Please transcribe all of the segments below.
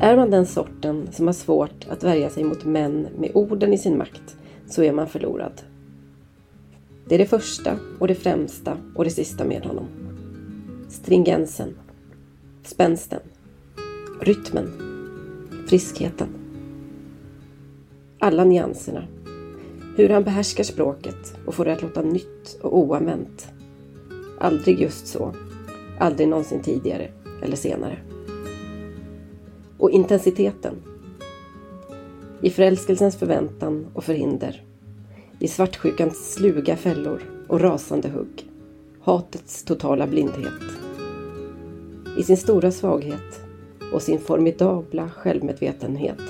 Är man den sorten som har svårt att värja sig mot män med orden i sin makt så är man förlorad. Det är det första och det främsta och det sista med honom. Stringensen, spänsten, rytmen, friskheten. Alla nyanserna. Hur han behärskar språket och får det att låta nytt och oanvänt. Aldrig just så. Aldrig någonsin tidigare eller senare och intensiteten. I förälskelsens förväntan och förhinder. I svartsjukans sluga fällor och rasande hugg. Hatets totala blindhet. I sin stora svaghet och sin formidabla självmedvetenhet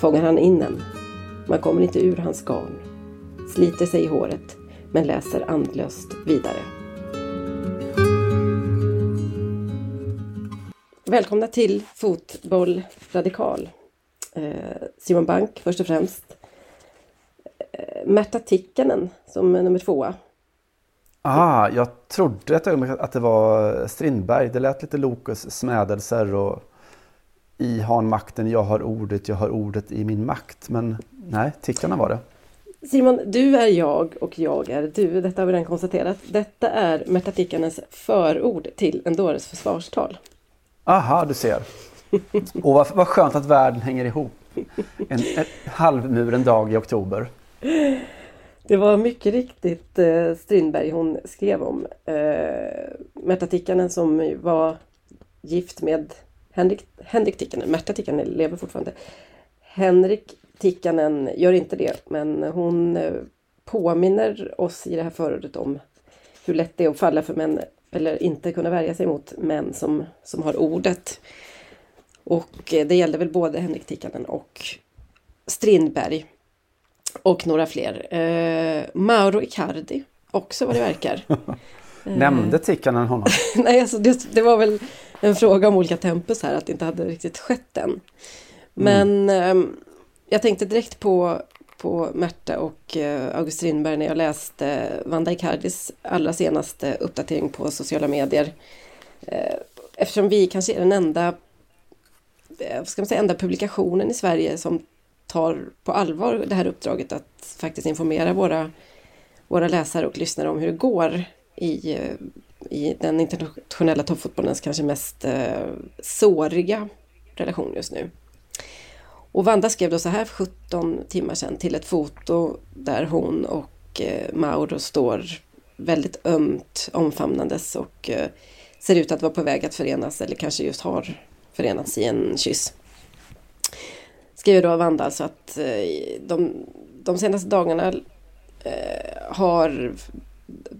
fångar han in en. Man kommer inte ur hans garn. Sliter sig i håret men läser andlöst vidare. Välkomna till Fotboll Radikal. Eh, Simon Bank först och främst. Eh, Märta Tikkanen som nummer tvåa. Ah, jag trodde ett ögonblick att det var Strindberg. Det lät lite Lokus smädelser och i han makten, jag har ordet, jag har ordet i min makt. Men nej, Tikkanen var det. Simon, du är jag och jag är du. Detta har vi redan konstaterat. Detta är Märta Tikkanens förord till en dåres försvarstal. Aha, du ser. Och vad, vad skönt att världen hänger ihop. En, en halvmuren dag i oktober. Det var mycket riktigt eh, Strindberg hon skrev om. Eh, Märta Tikkanen som var gift med Henrik, Henrik Tikkanen. Märta Tikkanen lever fortfarande. Henrik Tikkanen gör inte det men hon eh, påminner oss i det här förordet om hur lätt det är att falla för män eller inte kunna värja sig mot män som, som har ordet. Och eh, det gällde väl både Henrik Tikkanen och Strindberg. Och några fler. Eh, Mauro Icardi också vad det verkar. Nämnde Tikkanen honom? Nej, alltså det, det, var väl en fråga om olika tempus här, att det inte hade riktigt skett än. Men mm. eh, jag tänkte direkt på på Märta och eh, August Strindberg när jag läste eh, Vanda Icardis allra senaste uppdatering på sociala medier. Eh, eftersom vi kanske är den enda, ska man säga, enda publikationen i Sverige som tar på allvar det här uppdraget att faktiskt informera våra, våra läsare och lyssnare om hur det går i, i den internationella toppfotbollens kanske mest såriga relation just nu. Och Vanda skrev då så här för 17 timmar sedan till ett foto där hon och eh, Mauro står väldigt ömt omfamnandes och eh, ser ut att vara på väg att förenas eller kanske just har förenats i en kyss. Skriver då Vanda alltså att eh, de, de senaste dagarna eh, har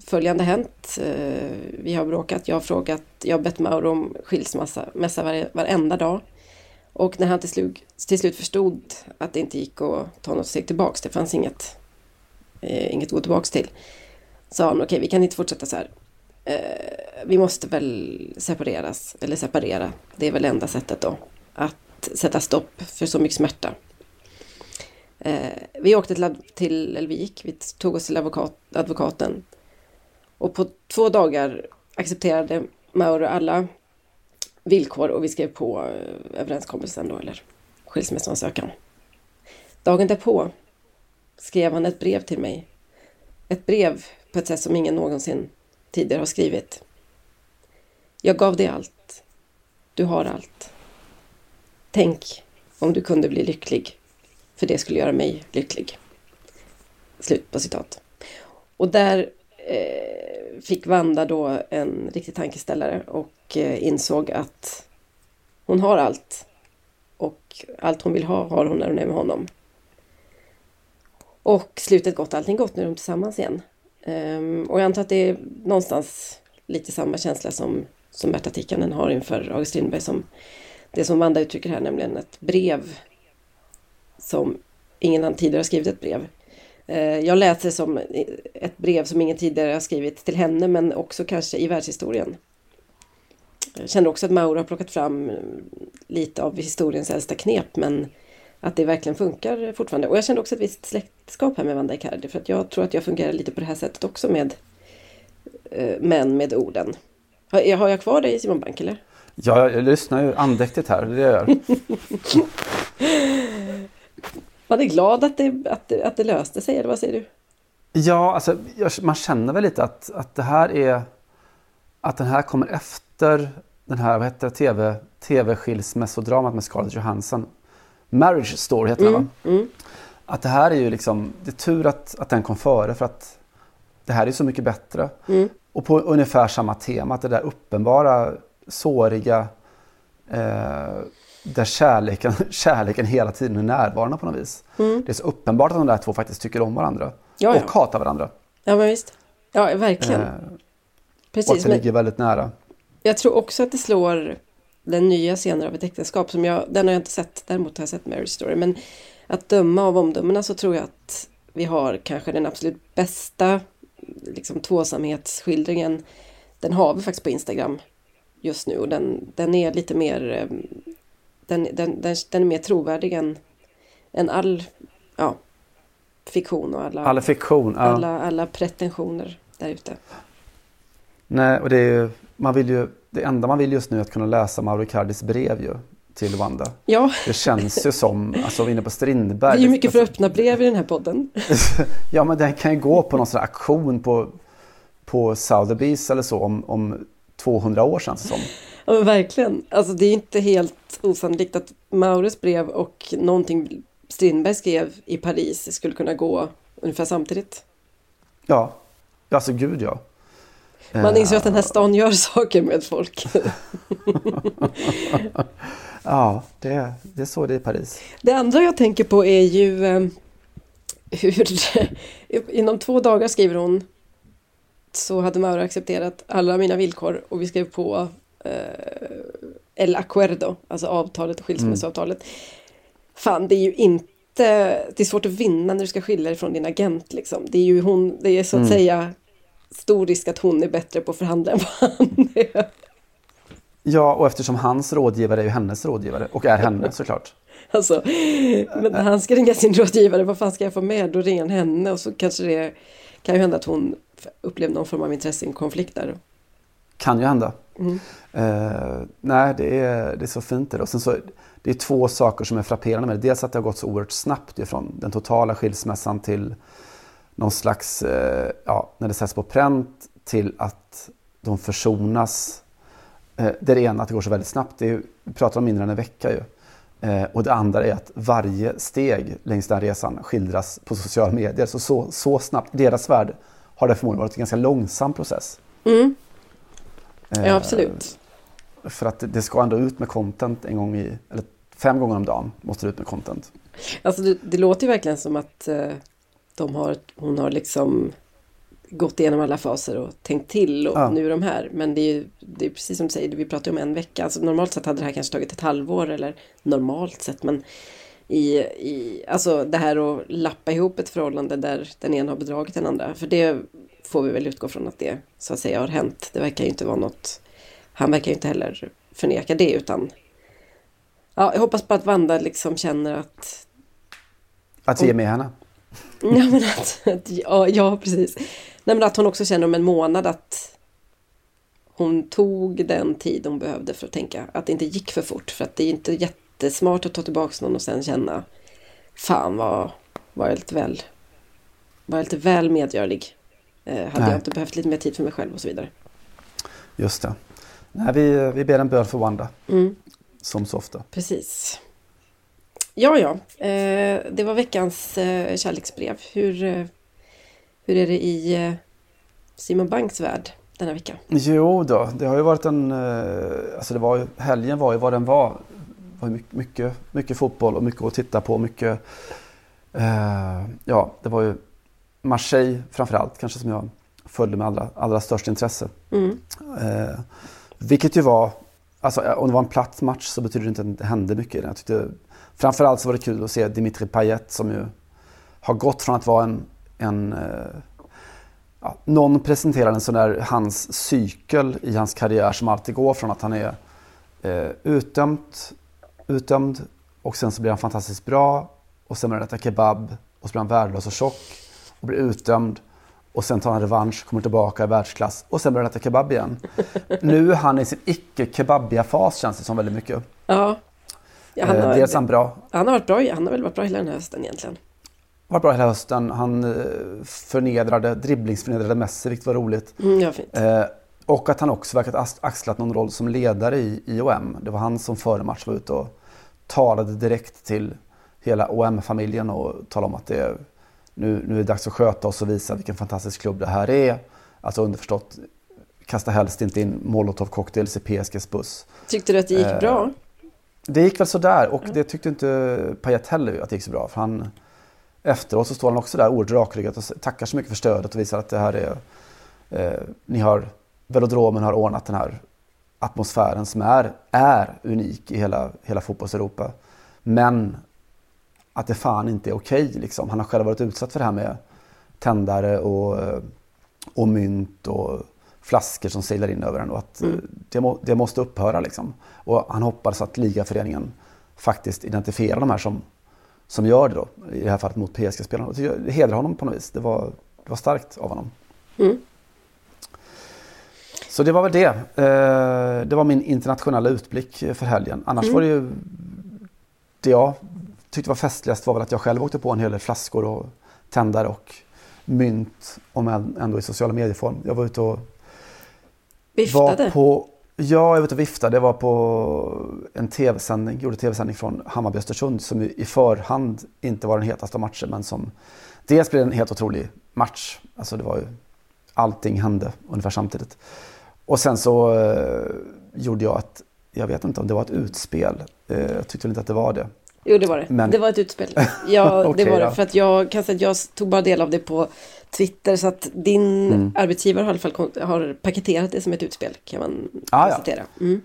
följande hänt. Eh, vi har bråkat, jag har frågat, jag har bett Mauro om skilsmässa varje, varenda dag. Och när han till slut, till slut förstod att det inte gick att ta något steg tillbaks, det fanns inget, eh, inget att gå tillbaks till, sa han okej, okay, vi kan inte fortsätta så här. Eh, vi måste väl separeras, eller separera. Det är väl enda sättet då att sätta stopp för så mycket smärta. Eh, vi åkte till, till, eller vi gick, vi tog oss till advokat, advokaten. Och på två dagar accepterade Mauro alla villkor och vi skrev på eh, överenskommelsen då, eller skilsmässoansökan. Dagen därpå skrev han ett brev till mig. Ett brev på ett sätt som ingen någonsin tidigare har skrivit. Jag gav dig allt. Du har allt. Tänk om du kunde bli lycklig, för det skulle göra mig lycklig. Slut på citat. Och där eh, fick Vanda då en riktig tankeställare och och eh, insåg att hon har allt. Och allt hon vill ha har hon när hon är med honom. Och slutet gott, allting gott, nu är de tillsammans igen. Ehm, och jag antar att det är någonstans lite samma känsla som, som Märta Tikkanen har inför August Strindberg som det som Wanda uttrycker här, nämligen ett brev som ingen annan tidigare har skrivit ett brev. Eh, jag läser som ett brev som ingen tidigare har skrivit till henne men också kanske i världshistorien. Jag känner också att Mauro har plockat fram lite av historiens äldsta knep men att det verkligen funkar fortfarande. Och jag kände också ett visst släktskap här med Wanda Icardi för att jag tror att jag fungerar lite på det här sättet också med eh, män med orden. Har, har jag kvar dig Simon Bank eller? Ja, jag lyssnar ju andäktigt här, det gör. Man är glad att det, att, det, att det löste sig, eller vad säger du? Ja, alltså, man känner väl lite att, att det här är... Att den här kommer efter den här, vad heter det, TV, TV-skilsmässodramat med Scarlett Johansson. Marriage Story heter mm, den va? Mm. Att det här är ju liksom, det är tur att, att den kom före för att det här är så mycket bättre. Mm. Och på ungefär samma tema, att det där uppenbara, såriga, eh, där kärleken, kärleken hela tiden är närvarande på något vis. Mm. Det är så uppenbart att de där två faktiskt tycker om varandra. Ja, och ja. hatar varandra. Ja, men visst. Ja, verkligen. Eh, Precis, och att det ligger väldigt nära. Jag tror också att det slår den nya scenen av ett äktenskap som jag, den har jag inte sett, däremot har jag sett Marriage Story. Men att döma av omdömena så tror jag att vi har kanske den absolut bästa liksom, tvåsamhetsskildringen. Den har vi faktiskt på Instagram just nu och den, den är lite mer ehm, den, den, den, den är mer trovärdig än, än all ja, fiktion och alla, all fiktion, ja. alla, alla pretensioner där ute. Nej, och det är ju, man vill ju det enda man vill just nu är att kunna läsa Mauro Icardis brev ju, till Wanda. Ja. Det känns ju som, alltså vi är inne på Strindberg. Det är ju mycket för öppna brev i den här podden. ja men den kan ju gå på någon sån här aktion på, på Sotheby's eller så om, om 200 år sedan som. Ja men verkligen. Alltså det är inte helt osannolikt att Maurus brev och någonting Strindberg skrev i Paris skulle kunna gå ungefär samtidigt. Ja, alltså gud ja. Man inser att den här stan gör saker med folk. ja, det, det är så det är i Paris. Det andra jag tänker på är ju eh, hur inom två dagar skriver hon så hade Maura accepterat alla mina villkor och vi skrev på eh, El Acuerdo, alltså avtalet och skilsmässoavtalet. Mm. Fan, det är ju inte det är svårt att vinna när du ska skilja dig från din agent liksom. Det är ju hon, det är så att mm. säga stor risk att hon är bättre på att förhandla än vad han är. Ja, och eftersom hans rådgivare är ju hennes rådgivare och är henne såklart. Alltså, men när han ska ringa sin rådgivare, vad fan ska jag få med? Då ringer han henne och så kanske det kan ju hända att hon upplever någon form av intressekonflikt där. Kan ju hända. Mm. Uh, nej, det är, det är så fint det. Och sen så, det är två saker som är frapperande med det. Dels att det har gått så oerhört snabbt ifrån den totala skilsmässan till någon slags, eh, ja, när det sätts på pränt till att de försonas. Eh, det är det ena, att det går så väldigt snabbt. Är, vi pratar om mindre än en vecka ju. Eh, och det andra är att varje steg längs den resan skildras på sociala medier. Så, så, så snabbt, i deras värld har det förmodligen varit en ganska långsam process. Mm. Ja, absolut. För att det ska ändå ut med content en gång i, eller fem gånger om dagen måste det ut med content. Alltså det, det låter ju verkligen som att de har, hon har liksom gått igenom alla faser och tänkt till och ja. nu är de här. Men det är ju det är precis som du säger, vi pratar om en vecka. Alltså normalt sett hade det här kanske tagit ett halvår eller normalt sett. Men i, i, alltså det här att lappa ihop ett förhållande där den ena har bedragit den andra. För det får vi väl utgå från att det så att säga har hänt. Det verkar ju inte vara något, han verkar ju inte heller förneka det utan ja, jag hoppas på att Vanda liksom känner att att är med henne? Ja, men att, att, ja, ja, precis. Nej, men att hon också känner om en månad att hon tog den tid hon behövde för att tänka. Att det inte gick för fort. För att det är inte jättesmart att ta tillbaka någon och sen känna Fan vad var jag lite väl var jag lite väl medgörlig. Eh, hade Nej. jag inte behövt lite mer tid för mig själv och så vidare. Just det. Nej, vi, vi ber en bön för Wanda. Mm. Som så ofta. Precis. Ja, ja. Eh, det var veckans eh, kärleksbrev. Hur, eh, hur är det i eh, Simon Banks värld denna vecka? Jo då, det har ju varit en... Alltså det var ju, helgen var ju vad den var. Det var mycket, mycket, mycket fotboll och mycket att titta på. Mycket, eh, ja, det var ju Marseille framförallt kanske som jag följde med allra, allra störst intresse. Mm. Eh, vilket ju var, alltså om det var en platt match så betyder det inte att det hände mycket. Jag tyckte, framförallt så var det kul att se Dimitri Payet som ju har gått från att vara en, en eh, ja, någon presenterar en sån där hans cykel i hans karriär som alltid går från att han är eh, utdömt, utdömd och sen så blir han fantastiskt bra och sen börjar han äta kebab och så blir han värdelös och tjock och blir utdömd och sen tar han revansch, kommer tillbaka i världsklass och sen börjar han äta kebab igen. nu är han i sin icke-kebabiga fas känns det som väldigt mycket. Ja. Ja han, Eh, har, dels han bra, han har varit bra, han har väl varit bra hela den här hösten egentligen. var bra hela hösten. Han eh, förnedrade, dribblingsförnedrade Messi, vilket var roligt. Mm, ja, fint. Eh, och att han också verkat axlat någon roll som ledare i IOM. Det var han som före match var ute och talade direkt till hela OM-familjen och talade om att det är, nu, nu är det dags att sköta oss och visa vilken fantastisk klubb det här är. Alltså underförstått, kasta helst inte in molotov cocktails i PSGs buss. Tyckte du att det gick eh, bra? Det gick väl sådär och det tyckte inte Payet heller att det gick så bra. För han, efteråt så står han också där oerhört rakryggat och tackar så mycket för stödet och visar att det här är... Eh, ni har, velodromen har ordnat den här atmosfären som är, är unik i hela, hela fotbolls-Europa. Men att det fan inte är okej liksom. Han har själv varit utsatt för det här med tändare och, eh, och mynt och flaskor som seglar in över en och att eh, det, må, det måste upphöra liksom. Och han hoppades att ligaföreningen faktiskt identifierar de här som, som gör det då. I det här fallet mot PSG-spelarna. Det hedrar honom på något vis. Det var, det var starkt av honom. Mm. Så det var väl det. Eh, det var min internationella utblick för helgen. Annars var det ju det jag tyckte var festligast var väl att jag själv åkte på en hel del flaskor och tändare och mynt, om än ändå i sociala medieform. Jag var ute och Viftade? var på, ja, jag ute och viftade. Jag var på en tv-sändning, gjorde tv-sändning från Hammarby Östersund som i förhand inte var den hetaste av matcher men som dels blev en helt otrolig match. Alltså det var ju, allting hände ungefär samtidigt. Och sen så eh, gjorde jag ett, jag vet inte om det var ett utspel. Eh, jag tyckte väl inte att det var det. Jo, det var det. Men- Det var ett utspel. Ja, Okej, det var det. ja. För att jag kan säga att jag tog bara del av det på Twitter. Så att din Mm. arbetsgivare har i alla fall har paketerat det som ett utspel. Kan man Ah, ja. konstatera. Mm.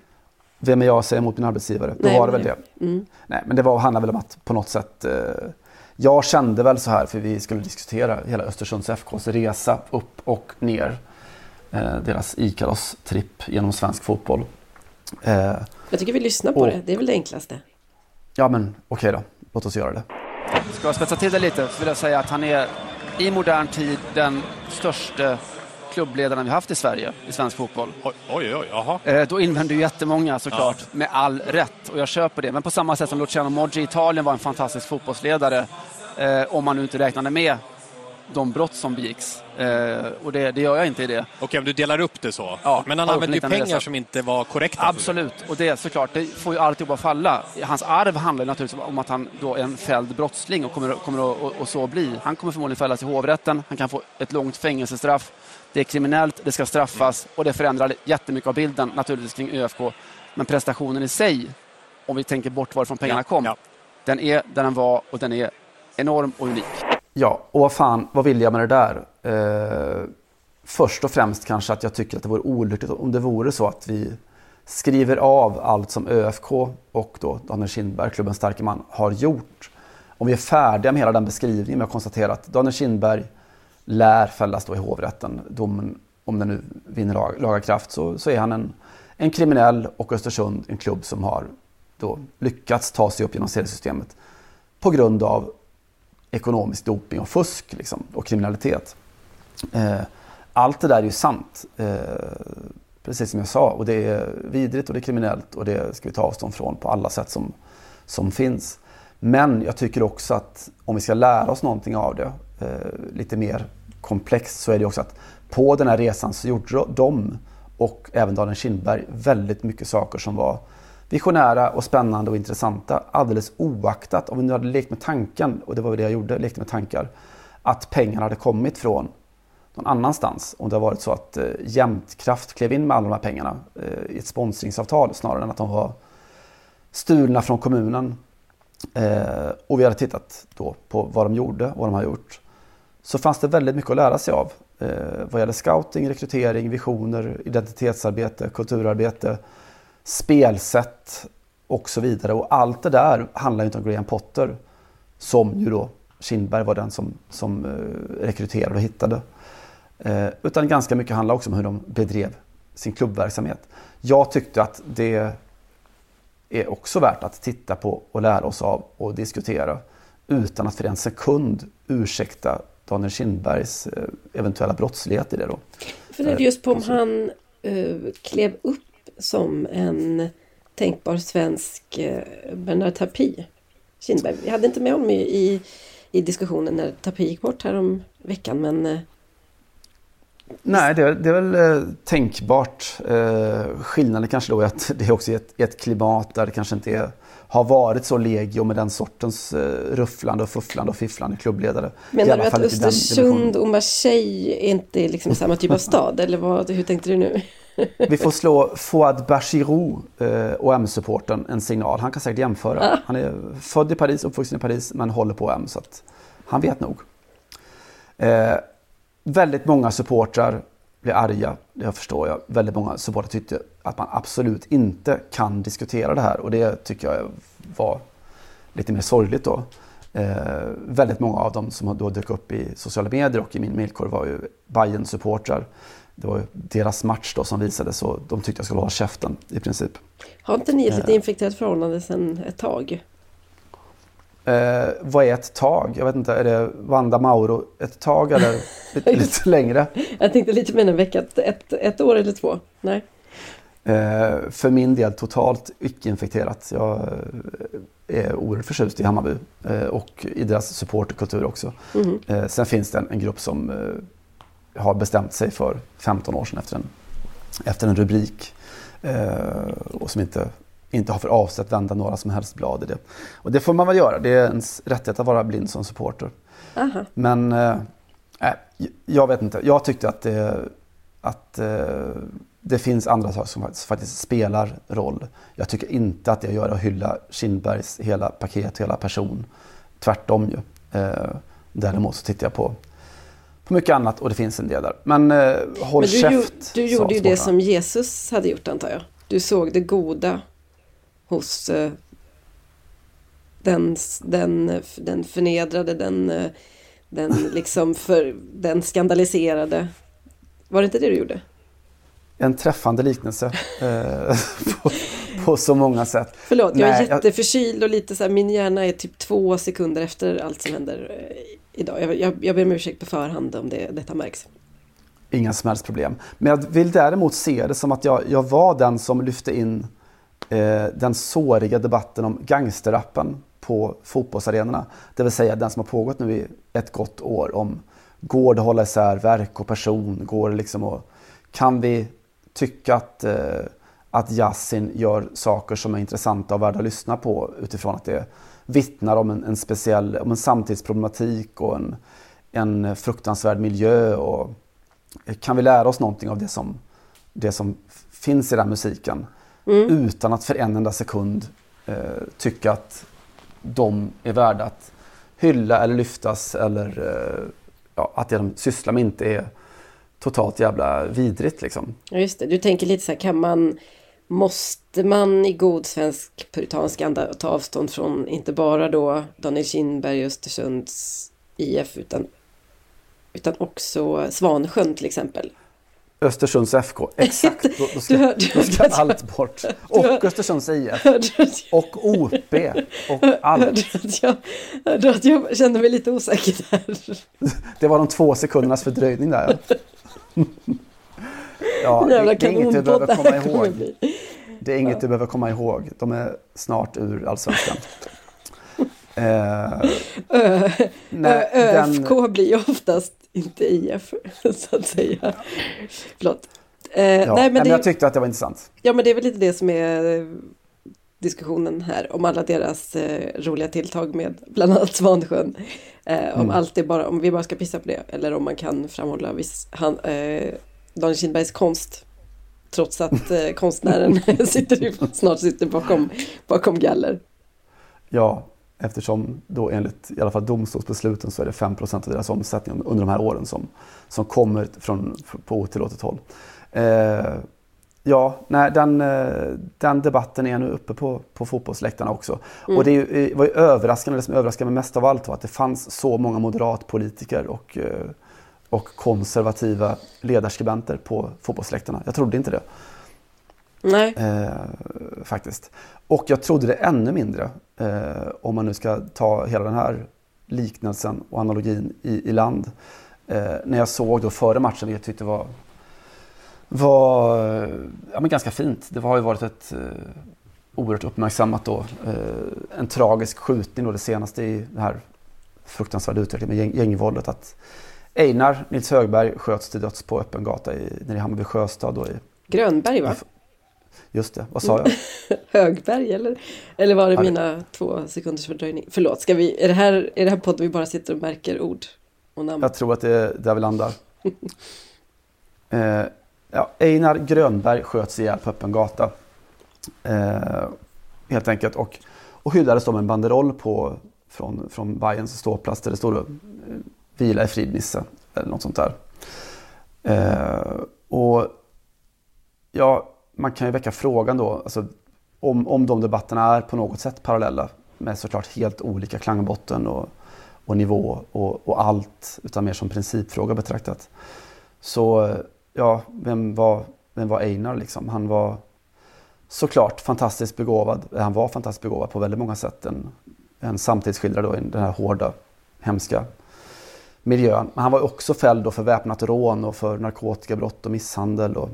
Vem är jag att säga emot min arbetsgivare? Då Nej, var det väl det. Mm. Nej, men det var, handlar väl om att på något sätt eh, Jag kände väl så här för vi skulle diskutera hela Östersunds FKs resa upp och ner. Eh, deras Ikaros-tripp genom svensk fotboll. Eh, Jag tycker vi lyssnar på Och- det. Det är väl det enklaste. ja men okej då, låt oss göra det. Ska jag spetsa till det lite så vill jag säga att han är i modern tid den största klubbledaren vi haft i Sverige i svensk fotboll. Oj, oj, oj, jaha. Eh, Då invänder ju jättemånga såklart, med all rätt. Och jag köper det. Men på samma sätt som Luciano Moggi i Italien var en fantastisk fotbollsledare, eh, om man nu inte räknade med de brott som begicks. Eh, och det, det gör jag inte i det. Okej, om du delar upp det så. Ja, Men han använde ju pengar resa. som inte var korrekta. Absolut, och det såklart, det får ju alltid bara falla. Hans arv handlar naturligtvis om att han då är en fälld brottsling och kommer, kommer att och, och så bli. Han kommer förmodligen fällas i hovrätten, han kan få ett långt fängelsestraff. Det är kriminellt, det ska straffas och det förändrar jättemycket av bilden naturligtvis kring ÖFK. Men prestationen i sig, om vi tänker bort varifrån pengarna Ja, kom, ja. den är där den var och den är enorm och unik. Ja, och vad fan, vad vill jag med det där? Eh, först och främst kanske att jag tycker att det vore olyckligt om det vore så att vi skriver av allt som ÖFK och då Daniel Kindberg, klubbens starke man, har gjort. Om vi är färdiga med hela den beskrivningen med att konstatera att Daniel Kindberg lär fällas då i hovrätten. Domen, om den nu vinner lag, laga kraft, så, så är han en, en kriminell och Östersund en klubb som har då lyckats ta sig upp genom seriesystemet på grund av ekonomisk doping och fusk liksom, och kriminalitet. Eh, allt det där är ju sant, eh, precis som jag sa. Och det är vidrigt och det är kriminellt och det ska vi ta avstånd från på alla sätt som, som finns. Men jag tycker också att om vi ska lära oss någonting av det, eh, lite mer komplext, så är det också att på den här resan så gjorde de och även Daniel Kindberg väldigt mycket saker som var visionära och spännande och intressanta. Alldeles oaktat om vi nu hade lekt med tanken, och det var det jag gjorde, lekte med tankar, att pengarna hade kommit från någon annanstans. Om det har varit så att eh, Jämtkraft klev in med alla de här pengarna eh, i ett sponsringsavtal snarare än att de var stulna från kommunen. Eh, och vi hade tittat då på vad de gjorde och vad de har gjort. Så fanns det väldigt mycket att lära sig av. eh, vad gäller scouting, rekrytering, visioner, identitetsarbete, kulturarbete, spelsätt och så vidare. Och allt det där handlar inte om Graham Potter som ju då Kindberg var den som, som eh, rekryterade och hittade. Eh, utan ganska mycket handlar också om hur de bedrev sin klubbverksamhet. Jag tyckte att det är också värt att titta på och lära oss av och diskutera utan att för en sekund ursäkta Daniel Kindbergs eh, eventuella brottslighet i det då. För det är just på om han uh, klev upp som en tänkbar svensk uh, Bernard Tapie. Kindberg. Vi hade inte med honom i, i diskussionen när Tapie gick bort här om veckan men uh, Nej, det är, det är väl eh, tänkbart. Eh, skillnaden kanske då är att det är också ett, ett klimat där det kanske inte är, har varit så legio med den sortens eh, rufflande och fufflande och fifflande klubbledare. Menar du att Östersund och Marseille är inte liksom samma typ av stad? Eller vad, hur tänkte du nu? Vi får slå Fouad Bachirou eh, och M-supporten en signal. Han kan säkert jämföra. Ah. Han är född i Paris, uppvuxen i Paris, men håller på M. Så att han vet nog. Eh, Väldigt många supportrar blev arga, det förstår jag. Väldigt många supportrar tyckte att man absolut inte kan diskutera det här och det tycker jag var lite mer sorgligt då. Eh, väldigt många av dem som då dök upp i sociala medier och i min mailkorg var ju bayern supportrar Det var deras match då som visades och de tyckte jag skulle hålla käften i princip. Har inte ni ett lite eh. infekterat förhållande sedan ett tag? Eh, vad är ett tag? Jag vet inte, är det Wanda Mauro ett tag eller lite, lite längre? Jag tänkte lite mer än en vecka, ett, ett år eller två? Nej. Eh, för min del totalt icke-infekterat. Jag eh, är oerhört förtjust i Hammarby eh, och i deras supporterkultur också. Mm. Eh, sen finns det en, en grupp som eh, har bestämt sig för 15 år sedan efter en, efter en rubrik och som inte inte har för avsikt att vända några som helst blad i det. Och det får man väl göra, det är ens rättighet att vara blind som supporter. Aha. Men äh, jag vet inte, jag tyckte att det, att, äh, det finns andra saker som faktiskt, faktiskt, spelar roll. Jag tycker inte att det gör att hylla Kindbergs hela paket, hela person. Tvärtom ju. Äh, däremot så tittar jag på på mycket annat och det finns en del där. Men eh, håll Men du, käft. Du gjorde ju det som Jesus hade gjort antar jag. Du såg det goda hos eh, den, den, den förnedrade, den, eh, den, liksom för, den skandaliserade. Var det inte det du gjorde? En träffande liknelse eh, på, på, så många sätt. Förlåt, jag är jätteförkyld och lite så här, min hjärna är typ två sekunder efter allt som händer eh, idag. Jag, jag, jag ber om ursäkt på förhand om det, detta märks. Inga som helst problem. Men jag vill däremot se det som att jag, jag var den som lyfte in eh, den såriga debatten om gangsterrappen på fotbollsarenorna. Det vill säga den som har pågått nu i ett gott år om går det att hålla isär verk och person? Går det liksom att, kan vi tycka att, eh, att Yasin gör saker som är intressanta och värda att lyssna på utifrån att det vittnar om en, en speciell om en samtidsproblematik och en, en fruktansvärd miljö. Och, kan vi lära oss någonting av det som, det som finns i den musiken? mm. utan att för en enda sekund eh, tycka att de är värda att hylla eller lyftas eller eh, ja, att det de sysslar med inte är totalt jävla vidrigt liksom. Ja, just det. Du tänker lite så här, kan man Måste man i god svensk puritansk anda ta avstånd från inte bara då Daniel Kindberg Östersunds IF utan, utan också Svansjön till exempel? Östersunds FK, exakt. Då, då ska, hörde, då ska allt bort. Och hörde, Östersunds IF. Och OP. Och allt. Hörde jag, hörde att jag kände mig lite osäker där. Det var de två sekundernas fördröjning där. Ja, det, det är inget du behöver komma ihåg. Det är inget du behöver komma ihåg. De är snart ur allsvenskan. Eh, ÖFK blir ju oftast inte IF, så att säga. Förlåt. Eh, ja, nej, men det... jag tyckte att det var intressant. Ja, men det är väl lite det som är eh, diskussionen här om alla deras eh, roliga tilltag med bland annat Svansjön. Eh, om mm. allt är bara, om vi bara ska pissa på det eller om man kan framhålla viss, han, eh, Daniel Kindbergs konst. Trots att eh, konstnären sitter, snart sitter bakom, bakom galler. Ja, Eftersom då enligt i alla fall domstolsbesluten så är det 5% av deras omsättning under de här åren som, som kommer från, på otillåtet håll. Eh, ja, nej, den, eh, den debatten är nu uppe på, på fotbollsläktarna också. Mm. Och det är, eh, var ju överraskande, det som överraskade mig mest av allt var att det fanns så många moderatpolitiker och, eh, och konservativa ledarskribenter på fotbollsläktarna. Jag trodde inte det. Nej. Eh, faktiskt. Och jag trodde det ännu mindre, eh, om man nu ska ta hela den här liknelsen och analogin i, i land. Eh, när jag såg då före matchen, vilket jag tyckte var, var ja, men ganska fint. Det har ju varit ett eh, oerhört uppmärksammat då, eh, en tragisk skjutning då det senaste i den här fruktansvärda utvecklingen med gäng, gängvåldet. Att Einar Nils Högberg sköts till döds på öppen gata i, nere i Hammarby Sjöstad. Då i, Grönberg va? Just det, vad sa jag? Högberg eller? Eller var det ja, mina två sekunders fördröjning? Förlåt, ska vi, är, det här, är det här podden vi bara sitter och märker ord och namn? Jag tror att det är där vi landar. eh, ja, Einar Grönberg sköts ihjäl på öppen gata. Eh, helt enkelt. Och, och hyllades då med en banderoll på, från, från Bayerns ståplats där det stod Vila i frid Nisse eller något sånt där. Eh, och ja, man kan ju väcka frågan då, alltså, om, om de debatterna är på något sätt parallella med såklart helt olika klangbotten och, och nivå och, och, allt, utan mer som principfråga betraktat. Så ja, vem var, vem var Einar liksom? Han var såklart fantastiskt begåvad. Han var fantastiskt begåvad på väldigt många sätt. En, en samtidsskildrare då i den här hårda, hemska miljön. Men han var också fälld för väpnat rån och för narkotikabrott och misshandel. Och,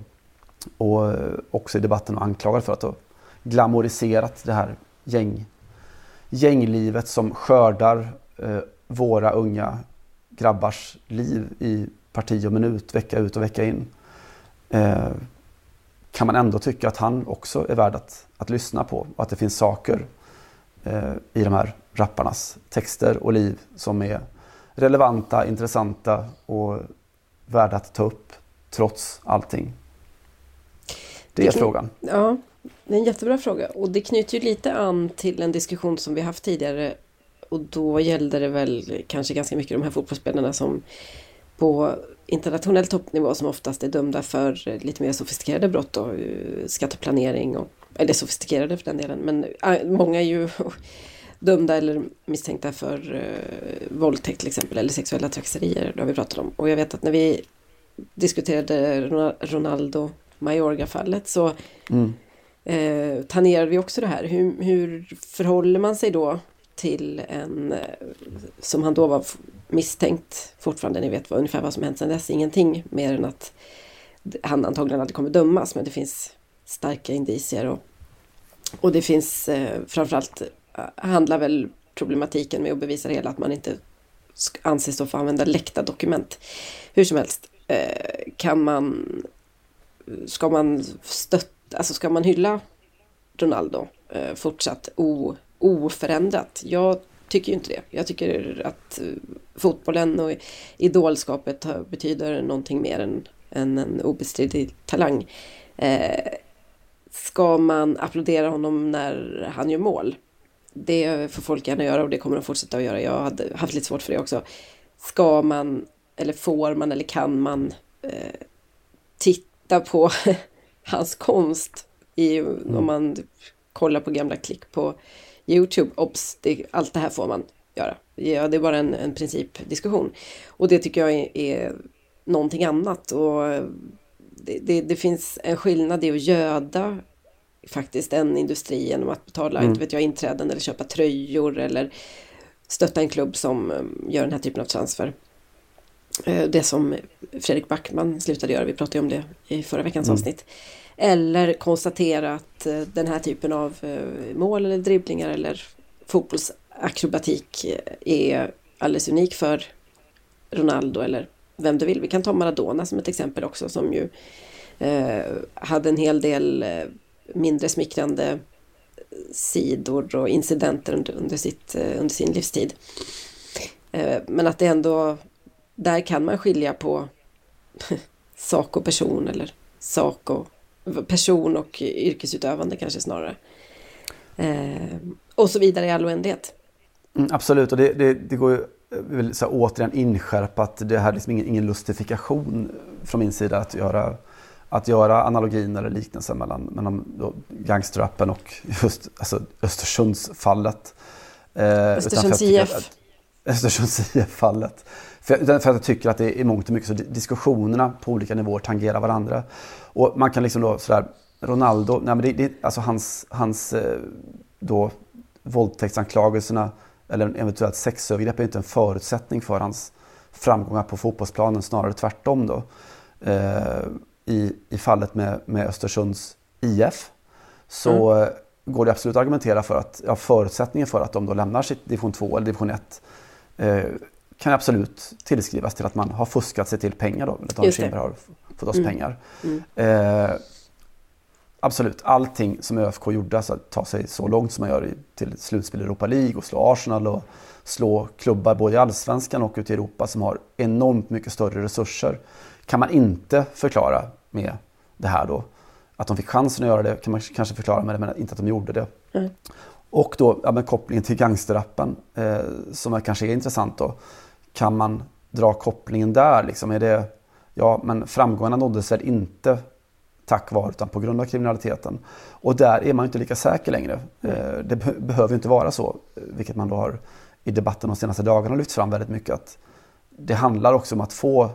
och eh, också i debatten och anklagad för att ha glamoriserat det här gäng, gänglivet som skördar eh, våra unga grabbars liv i parti och minut, vecka ut och vecka in. Eh, kan man ändå tycka att han också är värd att, att lyssna på och att det finns saker eh, i de här rapparnas texter och liv som är relevanta, intressanta och värda att ta upp trots allting. Det är det frågan. Ja, det är en jättebra fråga. Och det knyter ju lite an till en diskussion som vi haft tidigare. Och då gällde det väl kanske ganska mycket de här fotbollsspelarna som på internationell toppnivå som oftast är dömda för lite mer sofistikerade brott då, skatteplanering och eller sofistikerade för den delen. Men äh, många är ju dömda eller misstänkta för uh, våldtäkt till exempel eller sexuella trakasserier. Det har vi pratat om. Och jag vet att när vi diskuterade Ronaldo Majorga-fallet så mm. eh, tangerade vi också det här. Hur, hur förhåller man sig då till en, eh, som han då var misstänkt fortfarande, ni vet vad, ungefär vad som hänt sedan dess, ingenting mer än att han antagligen aldrig kommer dömas, men det finns starka indicier och, och det finns eh, framförallt eh, handlar väl problematiken med att bevisa det hela att man inte anses få använda läckta dokument. Hur som helst eh, kan man ska man stötta, alltså ska man hylla Ronaldo eh, fortsatt o, oförändrat? Jag tycker ju inte det. Jag tycker att eh, fotbollen och idolskapet betyder någonting mer än, än en obestridlig talang. Eh, ska man applådera honom när han gör mål? Det får folk gärna göra och det kommer de fortsätta att göra. Jag hade haft lite svårt för det också. Ska man, eller får man, eller kan man eh, titta på hans konst i, mm. om man kollar på gamla klick på Youtube. Obs, det, allt det här får man göra. Ja, det är bara en, en principdiskussion. Och det tycker jag är, är någonting annat. Och det, det, det, finns en skillnad i att göda faktiskt en industri genom att betala mm. inte vet jag, inträden eller köpa tröjor eller stötta en klubb som um, gör den här typen av transfer. Eh, det som Fredrik Backman slutade göra, vi pratade om det i förra veckans mm. avsnitt. Eller konstatera att eh, den här typen av eh, mål eller dribblingar eller fotbollsakrobatik är alldeles unik för Ronaldo eller vem du vill. Vi kan ta Maradona som ett exempel också som ju eh, hade en hel del mindre smickrande sidor och incidenter under, under, sitt, eh, under sin livstid. Eh, men att det ändå där kan man skilja på sak och person eller sak och person och yrkesutövande kanske snarare. Eh, och så vidare i all oändlighet. Mm, absolut, och det, det, det går ju vill så här, återigen inskärpa att det här är liksom ingen, ingen lustifikation från min sida att göra, att göra analogin eller liknelsen mellan, mellan gangsterrappen och just alltså, Östersundsfallet. Eh, Östersunds IF. Östersunds IF-fallet. För, för att jag tycker att det är i mångt och mycket så diskussionerna på olika nivåer tangerar varandra. Och man kan liksom då sådär, Ronaldo, nej men det, det, alltså hans, hans eh, då våldtäktsanklagelserna eller eventuellt sexövergrepp är inte en förutsättning för hans framgångar på fotbollsplanen, snarare tvärtom då. Eh, i, I fallet med, med Östersunds IF så mm. går det absolut att argumentera för att ja, förutsättningen för att de då lämnar sitt division 2 eller division 1 eh, kan absolut tillskrivas till att man har fuskat sig till pengar då, eller att Kindberg har fått oss mm. pengar. Mm. Eh, absolut, allting som ÖFK gjorde, alltså att ta sig så långt som man gör till slutspel i Europa League och slå Arsenal och slå klubbar både i Allsvenskan och ute i Europa som har enormt mycket större resurser kan man inte förklara med det här då. Att de fick chansen att göra det kan man kanske förklara med det, men inte att de gjorde det. Mm. Och då ja, kopplingen till gangsterrappen eh, som kanske är intressant då. Kan man dra kopplingen där liksom? Är det, ja men framgångarna nåddes väl inte tack vare utan på grund av kriminaliteten. Och där är man inte lika säker längre. Mm. Det be behöver inte vara så, vilket man då har i debatten de senaste dagarna lyft fram väldigt mycket. att Det handlar också om att få,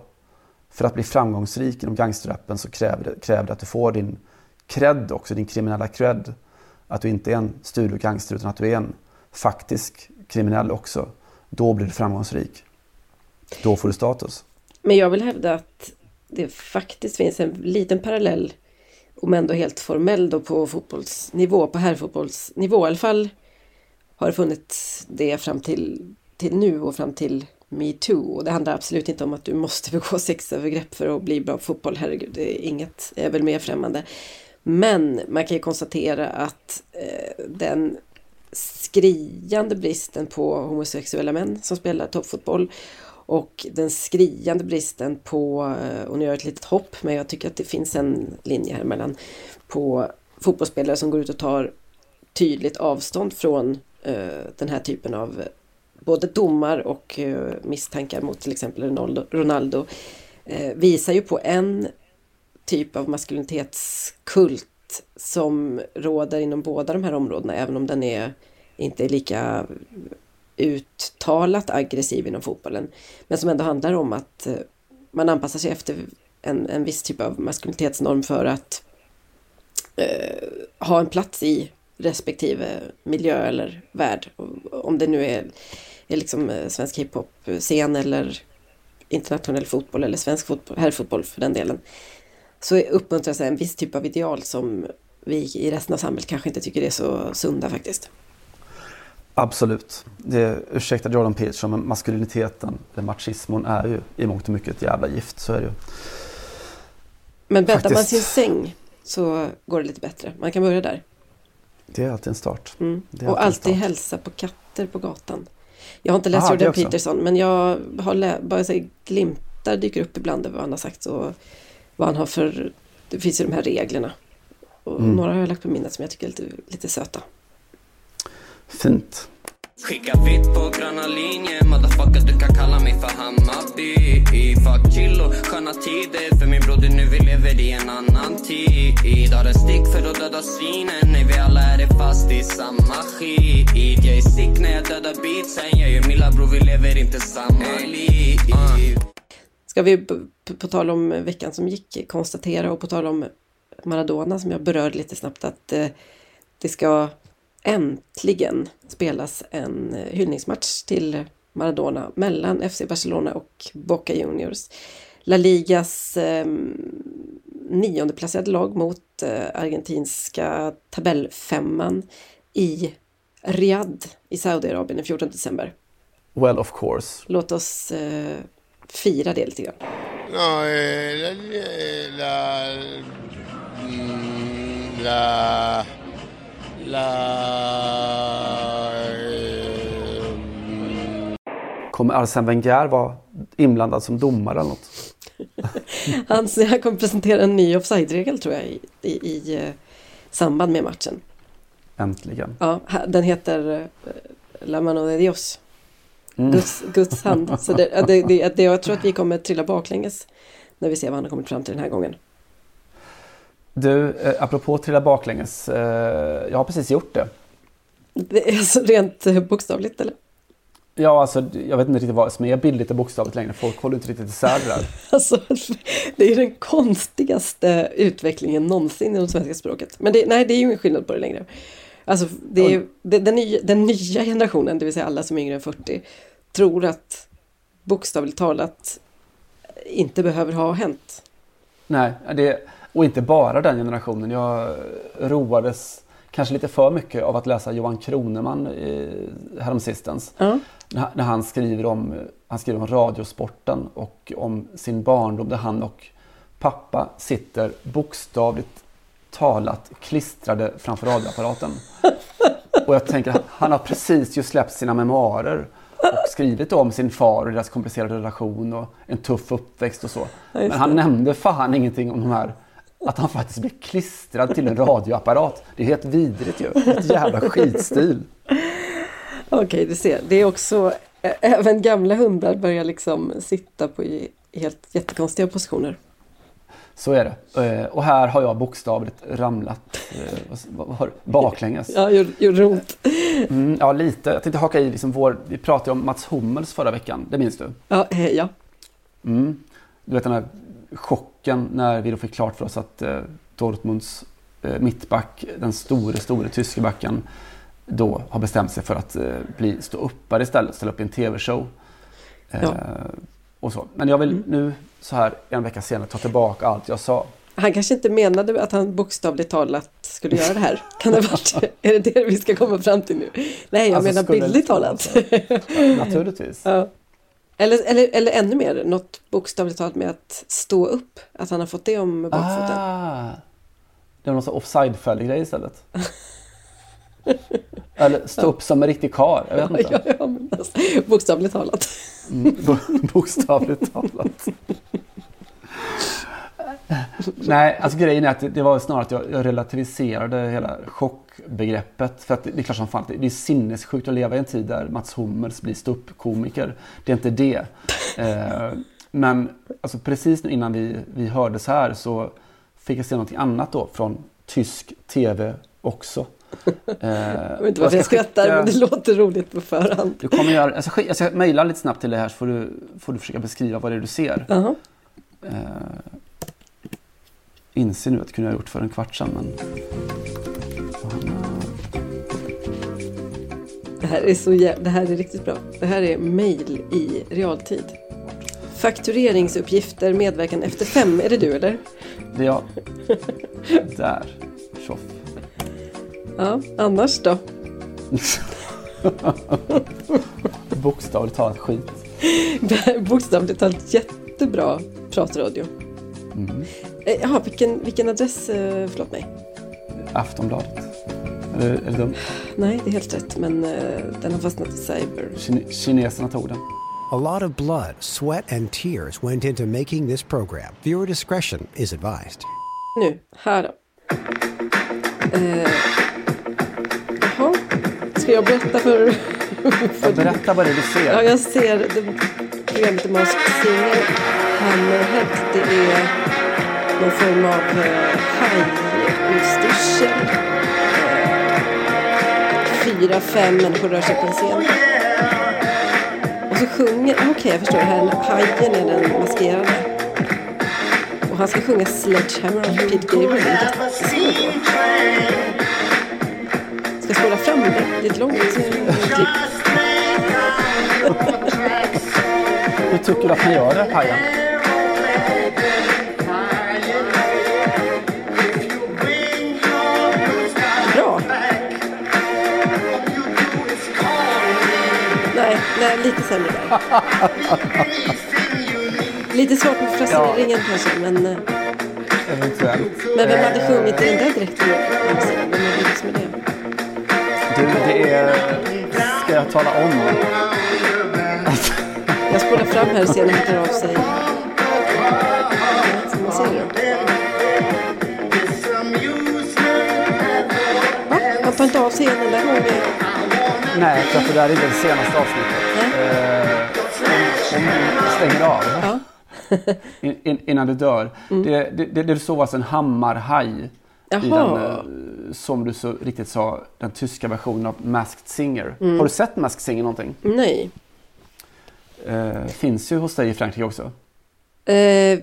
för att bli framgångsrik inom gangsterrappen så kräver det, kräver det att du får din cred också, din kriminella cred. Att du inte är en studiogangster utan att du är en faktisk kriminell också. Då blir du framgångsrik. Då får du status. Men jag vill hävda att det faktiskt finns en liten parallell om ändå helt formell då på fotbollsnivå, på herrfotbollsnivå i alla fall har det funnits det fram till, till nu och fram till metoo. Och det handlar absolut inte om att du måste begå sexövergrepp för att bli bra på fotboll. Herregud, det är inget är väl mer främmande. Men man kan ju konstatera att eh, den skriande bristen på homosexuella män som spelar toppfotboll och den skriande bristen på, eh, och nu gör jag ett litet hopp, men jag tycker att det finns en linje här mellan på fotbollsspelare som går ut och tar tydligt avstånd från eh, den här typen av både domar och eh, misstankar mot till exempel Ronaldo, eh, visar ju på en typ av maskulinitetskult som råder inom båda de här områdena, även om den är inte är lika uttalat aggressiv inom fotbollen. Men som ändå handlar om att eh, man anpassar sig efter en, en viss typ av maskulinitetsnorm för att eh, ha en plats i respektive miljö eller värld. Om det nu är liksom eh, svensk hiphop-scen eller internationell fotboll eller svensk fotboll, herrfotboll för den delen. Så uppmuntras en viss typ av ideal som vi i resten av samhället kanske inte tycker är så sunda faktiskt. Absolut. Det, ursäkta Jordan Peterson, men maskuliniteten, eller machismon, är ju i mångt och mycket ett jävla gift. Så är det ju. Men bäddar man sin säng så går det lite bättre. Man kan börja där. Det är alltid en start. Mm. Och alltid start. hälsa på katter på gatan. Jag har inte läst Jordan Peterson, men jag har bara så glimtar dyker upp ibland över vad han har sagt och vad han har för... Det finns ju de här reglerna. Och mm. Några har jag lagt på minnet som jag tycker är lite, lite söta. Fint. Skicka vitt på gröna linjen Motherfucker du kan kalla mig för Hammarby. Fuck chill och sköna tider För min broder nu vi lever i en annan tid. Har en stick för att döda svinen Nej vi alla är fast i samma skit. Jag är sick när jag dödar beatsen Jag är Milla bror vi lever inte samma liv. Ska vi på tal om veckan som gick konstatera och på tal om Maradona som jag berörde lite snabbt att eh, det ska äntligen spelas en eh, hyllningsmatch till Maradona mellan FC Barcelona och Boca Juniors. La Ligas eh, niondeplacerade lag mot eh, argentinska tabellfemman i Riyadh i Saudiarabien den 14 december. Well of course. Låt oss eh, fira det lite grann. No, eh, la, la, la, la, Kommer Arsène Wenger vara inblandad som domare eller något? han, han kommer presentera en ny offside-regel tror jag i, i, i eh, samband med matchen. Äntligen. Ja, den heter La mano de Dios. Mm. Guds, Guds hand. Så det, det, det, det, jag tror att vi kommer trilla baklänges när vi ser vad han har kommit fram till den här gången. Du, eh, apropå trilla baklänges. Eh, jag har precis gjort det. Det är alltså rent eh, bokstavligt eller? Ja, alltså jag vet inte riktigt vad som är bildligt och bokstavligt längre. Folk håller inte riktigt isär det där. Alltså, det är den konstigaste utvecklingen någonsin i det svenska språket. Men det, nej, det är ju ingen skillnad på det längre. Alltså, det är, det, den, nya, den nya generationen, det vill säga alla som är yngre än 40, tror att bokstavligt talat inte behöver ha hänt. Nej, det, och inte bara den generationen. Jag roades kanske lite för mycket av att läsa Johan Kroneman eh, häromsistens. Ja. När när han skriver, om, han skriver om radiosporten och om sin barndom där han och pappa sitter bokstavligt talat klistrade framför radioapparaten. Och jag tänker att han har precis ju släppt sina memoarer och skrivit om sin far och deras komplicerade relation och en tuff uppväxt och så. Men han nämnde fan ingenting om de här att han faktiskt blev klistrad till en radioapparat. Det är helt vidrigt ju. Ett jävla skitstil. Okej, du ser. Det är också, även gamla hundar börjar liksom sitta på helt jättekonstiga positioner. Så är det. Och här har jag bokstavligt ramlat baklänges. Ja, gjorde, gjorde ont. Mm, ja, lite. Jag tänkte haka i liksom vår... Vi pratade om Mats Hummels förra veckan. Det minns du? Ja, eh, ja. Mm. Du vet den här chocken när vi då fick klart för oss att eh, Dortmunds eh, mittback, den store, store tyske backen, då har bestämt sig för att eh, bli ståuppare istället, ställa upp i en tv-show. Eh, Ja. och så. Men jag vill Mm. nu så här en vecka senare ta tillbaka allt jag sa. Han kanske inte menade att han bokstavligt talat skulle göra det här. Kan det vara Är det det vi ska komma fram till nu? Nej, jag Alltså, menar bildligt talat. så? Naturligtvis. ja. Eller, eller, eller ännu mer, något bokstavligt talat med att stå upp. Att han har fått det om bakfoten. Ah, det var någon sån offside-fällig-grej istället. Eller stå upp som en riktig karl. Jag vet Ja, inte. ja, ja, men alltså, bokstavligt talat. Mm, bo- bokstavligt talat. Nej, alltså grejen är att det, var snarare att jag, jag relativiserade hela chockbegreppet. För att det, är klart som fan det, är sinnessjukt att leva i en tid där Mats Hummels blir ståuppkomiker. Det är inte det. Eh, men alltså precis nu innan vi, vi hördes här så fick jag se någonting annat då från tysk tv också. Eh, Jag vet inte varför jag skrattar, skicka- men det låter roligt på förhand. du kommer göra, jag, ska, jag ska mejla lite snabbt till dig här så får du, får du försöka beskriva vad det är du ser. Jaha. Eh, inser nu att det kunde jag ha gjort för en kvart sedan. Men... Det här är så jä- det här är riktigt bra. Det här är mail i realtid. Faktureringsuppgifter, medverkan efter fem. Är det du eller? Det är jag. Där. Tjoff. Ja, annars då? Bokstavligt talat skit. Bokstavligt talat jättebra pratradio. Mm. Jaha, vilken, vilken adress? eh, Förlåt mig. Aftonbladet. Är det dumt? Nej, det är helt rätt, men eh, den har fastnat i cyber. Kine- kineserna tog den. A lot of blood, sweat, and tears went into making this program. Viewer discretion is advised. Nu, här då. Eh, jaha, ska jag berätta för... för Berätta vad det är du ser. Ja, jag ser det, programmet The Masked Singer, Hammerhead. Det är någon form av eh, hajutstyrsel. Fyra, fem människor rör sig på en scen. Och så sjunger, okej okej jag förstår, det här är, hajen är den maskerade. Och han ska sjunga Sledgehammer av Pete Gabriel. Det är jättesvårt. Ska jag spola fram det? Det är ett långt klipp. Hur tycker du att han gör det, hajen? Lite sämre där. Lite svårt med fraseringen kanske, men, eh, Eventuellt. men vem hade sjungit i den där dräkten? Vem hade lyckats med det? Du, det är... Ska jag tala om? Jag spolar fram här och ser när han tar av sig. Ja, Man ser det. Va? Han tar inte av sig en enda gång. Nej, för att det där är inte det senaste avsnittet. Eh, om du stänger av Ja. in, in, innan du dör. Det, det, det, det såg alltså en hammarhaj i den, Jaha. eh, som du så riktigt sa, den tyska versionen av Masked Singer. Har du sett Masked Singer någonting? Nej. Eh, finns ju hos dig i Frankrike också. Eh,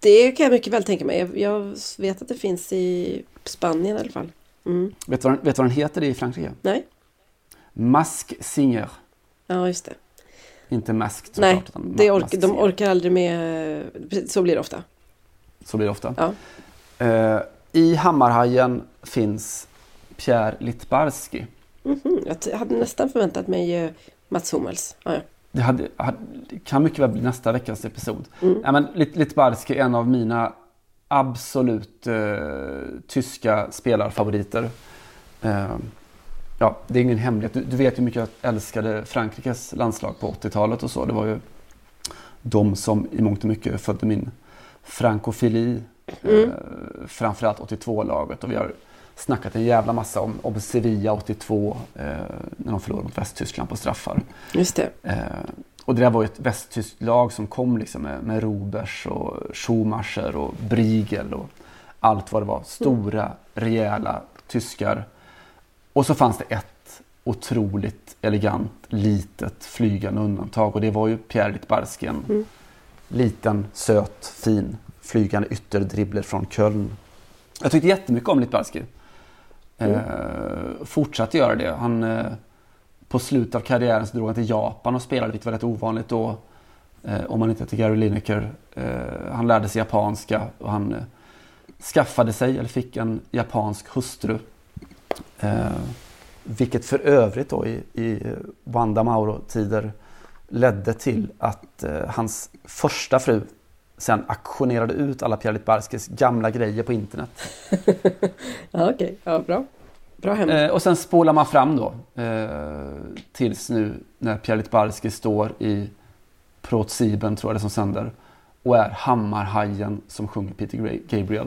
det kan jag mycket väl tänka mig. Jag, jag vet att det finns i Spanien i alla fall. Mm. Vet du vad, den- vet du vad den heter i Frankrike? Nej? Mask Singer. Ja, just det. Inte Nej, såklart. utan det Ma- ork, de orkar aldrig med... Så blir det ofta. Så blir det ofta. Ja. Eh, I Hammarhajen finns Pierre Littbarski. Mhm, Jag t- hade nästan förväntat mig eh, Mats Hummels. Ja, ja. Det, hade, hade, kan mycket väl bli nästa veckas episod. Mm. Ja, men Lit- Littbarski är en av mina absolut eh, tyska spelarfavoriter. Eh, ja, det är ingen hemlighet. Du, du vet ju hur mycket jag älskade Frankrikes landslag på 80-talet och så. Det var ju de som i mångt och mycket födde min frankofili. Eh, framförallt 82-laget. Och vi har snackat en jävla massa om, om Sevilla 82 eh, när de förlorade mot Västtyskland på straffar. Just det. Eh, och det där var ju ett västtyskt lag som kom liksom med, med Robers och Schumacher och Briegel och allt vad det var. Stora, rejäla tyskar. Och så fanns det ett otroligt elegant, litet flygande undantag och det var ju Pierre Littbarski. En liten, söt, fin flygande ytterdribbler från Köln. Jag tyckte jättemycket om Littbarski. Eh, fortsatte göra det. Han, eh, på slutet av karriären så drog han till Japan och spelade, vilket var rätt ovanligt då. Eh, om man inte heter Gary Lineker. Eh, han lärde sig japanska och han eh, skaffade sig, eller fick en japansk hustru. Eh, vilket för övrigt då i, i Wanda Mauro-tider ledde till att eh, hans första fru sen auktionerade ut alla Pierre Littbarskis gamla grejer på internet. Ja, okej. Ja, bra. Bra. Eh, och sen spolar man fram då eh, tills nu när Pierre Littbarski står i ProSieben tror jag det som sänder och är Hammarhajen som sjunger Peter Gabriel.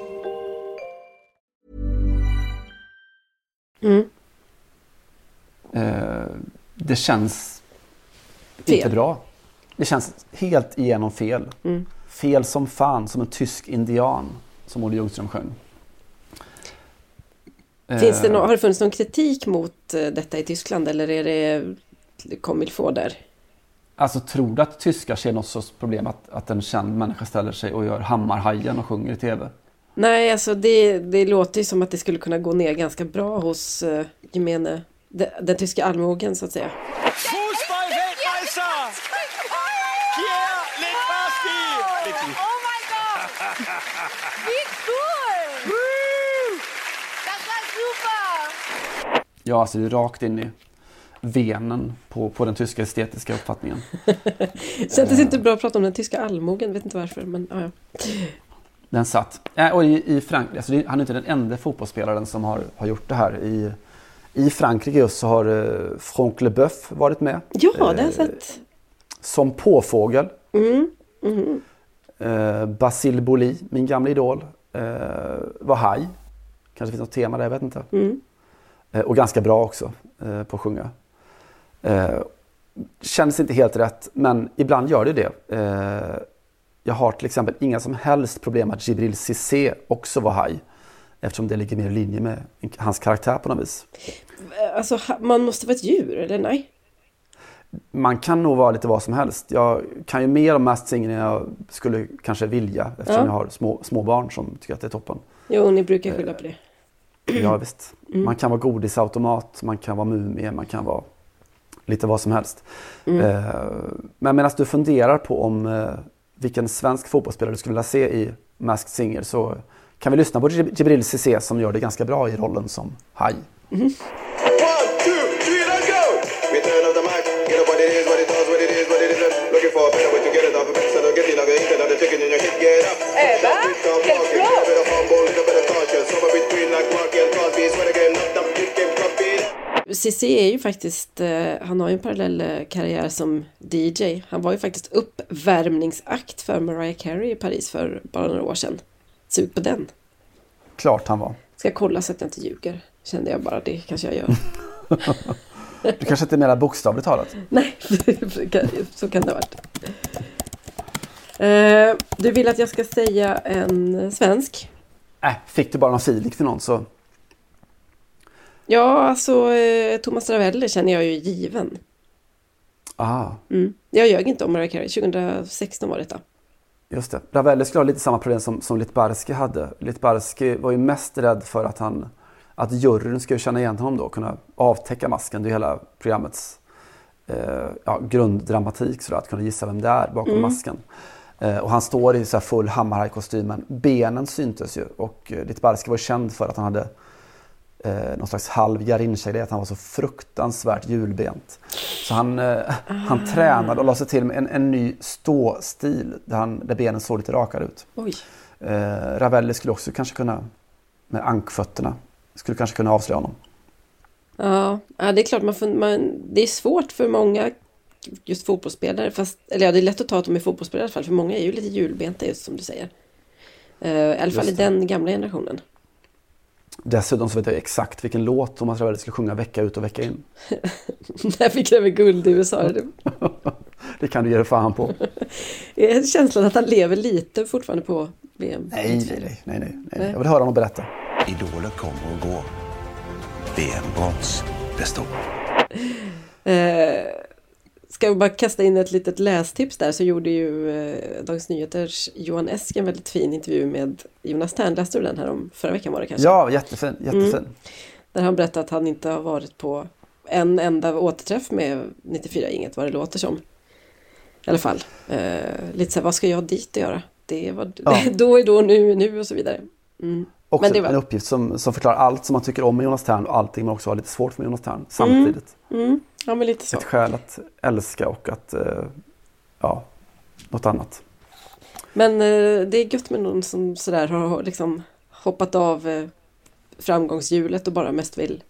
Eh, det känns Fel. inte bra. Det känns helt igenom fel. Fel som fan, som en tysk indian som Olle Ljungström sjöng. Finns det Eh, nå- har det funnits någon kritik mot eh, detta i Tyskland eller är det komilfå där? Alltså tror du att tyskar ser något sorts problem att, att en känd människa ställer sig och gör Hammarhajen och sjunger i TV? Nej, alltså det, det låter ju som att det skulle kunna gå ner ganska bra hos uh, gemene, de, den tyska allmogen så att säga. Oh my god! Wie cool! Das war super! Ja, alltså det är rakt in i venen på, på den tyska estetiska uppfattningen. Kändes inte bra att prata om den tyska allmogen, vet inte varför. Men, ja, ja. Den satt. Äh, och i, i Frankrike, alltså han är inte den enda fotbollsspelaren som har, har gjort det här. I, I Frankrike just så har uh, Franck Leboeuf varit med. ja, det har jag Eh, sett. Som påfågel. Mm, mhm. Uh, Basile Boli, min gamla idol, eh, var haj. Kanske finns något tema där, jag vet inte. Mm. Eh, och ganska bra också eh, på att sjunga. Eh, känns inte helt rätt, men ibland gör det det. Eh, jag har till exempel inga som helst problem att Jibril Cissé också var haj. Eftersom det ligger mer i linje med hans karaktär på något vis. Alltså, man måste vara ett djur, eller nej? Man kan nog vara lite vad som helst. Jag kan ju mer om Masked Singer än jag skulle kanske vilja. Eftersom Ja. jag har små, små barn som tycker att det är toppen. Jo, ni brukar skylla på det. Ja visst. Man kan vara godisautomat, man kan vara mumie, man kan vara lite vad som helst. Eh, men medan du funderar på om eh, vilken svensk fotbollsspelare du skulle vilja se i Masked Singer så kan vi lyssna på Jibril Cissé som gör det ganska bra i rollen som haj. Mm -hmm. Cissi är ju faktiskt, eh, han har ju en parallell eh, karriär som DJ. Han var ju faktiskt uppvärmningsakt för Mariah Carey i Paris för bara några år sedan. Sug på den. Klart han var. Ska kolla så att jag inte ljuger. Kände jag bara, det kanske jag gör. Du kanske inte menar bokstavligt talat? Nej, så kan det ha varit. Eh, Du vill att jag ska säga en svensk? Äh, fick du bara någon feeling för någon så Ja, alltså eh, Thomas Ravelli känner jag ju given. ah, Mm. Jag ljög inte om Mariah Carey. 2016 var detta. Just det. Ravelli skulle ha lite samma problem som, som Litbarski hade. Litbarski var ju mest rädd för att, han, att juryn skulle känna igen honom då, kunna avtäcka masken. Det är hela programmets eh, ja, grunddramatik, sådär, att kunna gissa vem det är bakom masken. Eh, och han står i så här full Hammarhaj-kostym, men benen syntes ju. Och eh, Litbarski var känd för att han hade eh, någon slags halv Garincha-grej, att han var så fruktansvärt hjulbent. Så han, eh, han tränade och la sig till med en, en ny ståstil där, han, där benen såg lite rakare ut. Oj. Eh, Ravelli skulle också kanske kunna, med ankfötterna, skulle kanske kunna avslöja honom. Ja, det är klart man, får, man Det är svårt för många just fotbollsspelare. Fast, eller ja, det är lätt att ta att de är fotbollsspelare i alla fall. För många är ju lite hjulbenta just som du säger. Eh, I alla fall i den gamla generationen. Dessutom så vet jag exakt vilken låt Thomas Ravelli skulle sjunga vecka ut och vecka in. När vi kräver guld i USA. Det Det kan du ge dig fan på. är känslan att han lever lite fortfarande på VM. Nej, nej, nej, nej, nej, nej. Jag vill höra honom berätta. Idoler kommer och går. VM-brons består. Eh, ska vi bara kasta in ett litet lästips där så gjorde ju eh, Dagens Nyheters Johan Esk en väldigt fin intervju med Jonas Tern. Läste du den här om förra veckan var det kanske? Ja, jättefin, jättefin. Där han berättade att han inte har varit på en enda återträff med 94 Inget vad det låter som. I alla fall. Eh, lite så här, vad ska jag dit och göra? Det var Ja. då är då, nu är nu och så vidare. Mm. Också var- en uppgift som, som förklarar allt som man tycker om med Jonas Tern och allting man också har lite svårt för med Jonas Tern samtidigt. Mm. Ja, men lite så. Ett skäl att älska och att, eh, ja, något annat. Men eh, det är gött med någon som sådär har liksom hoppat av eh, framgångshjulet och bara mest vill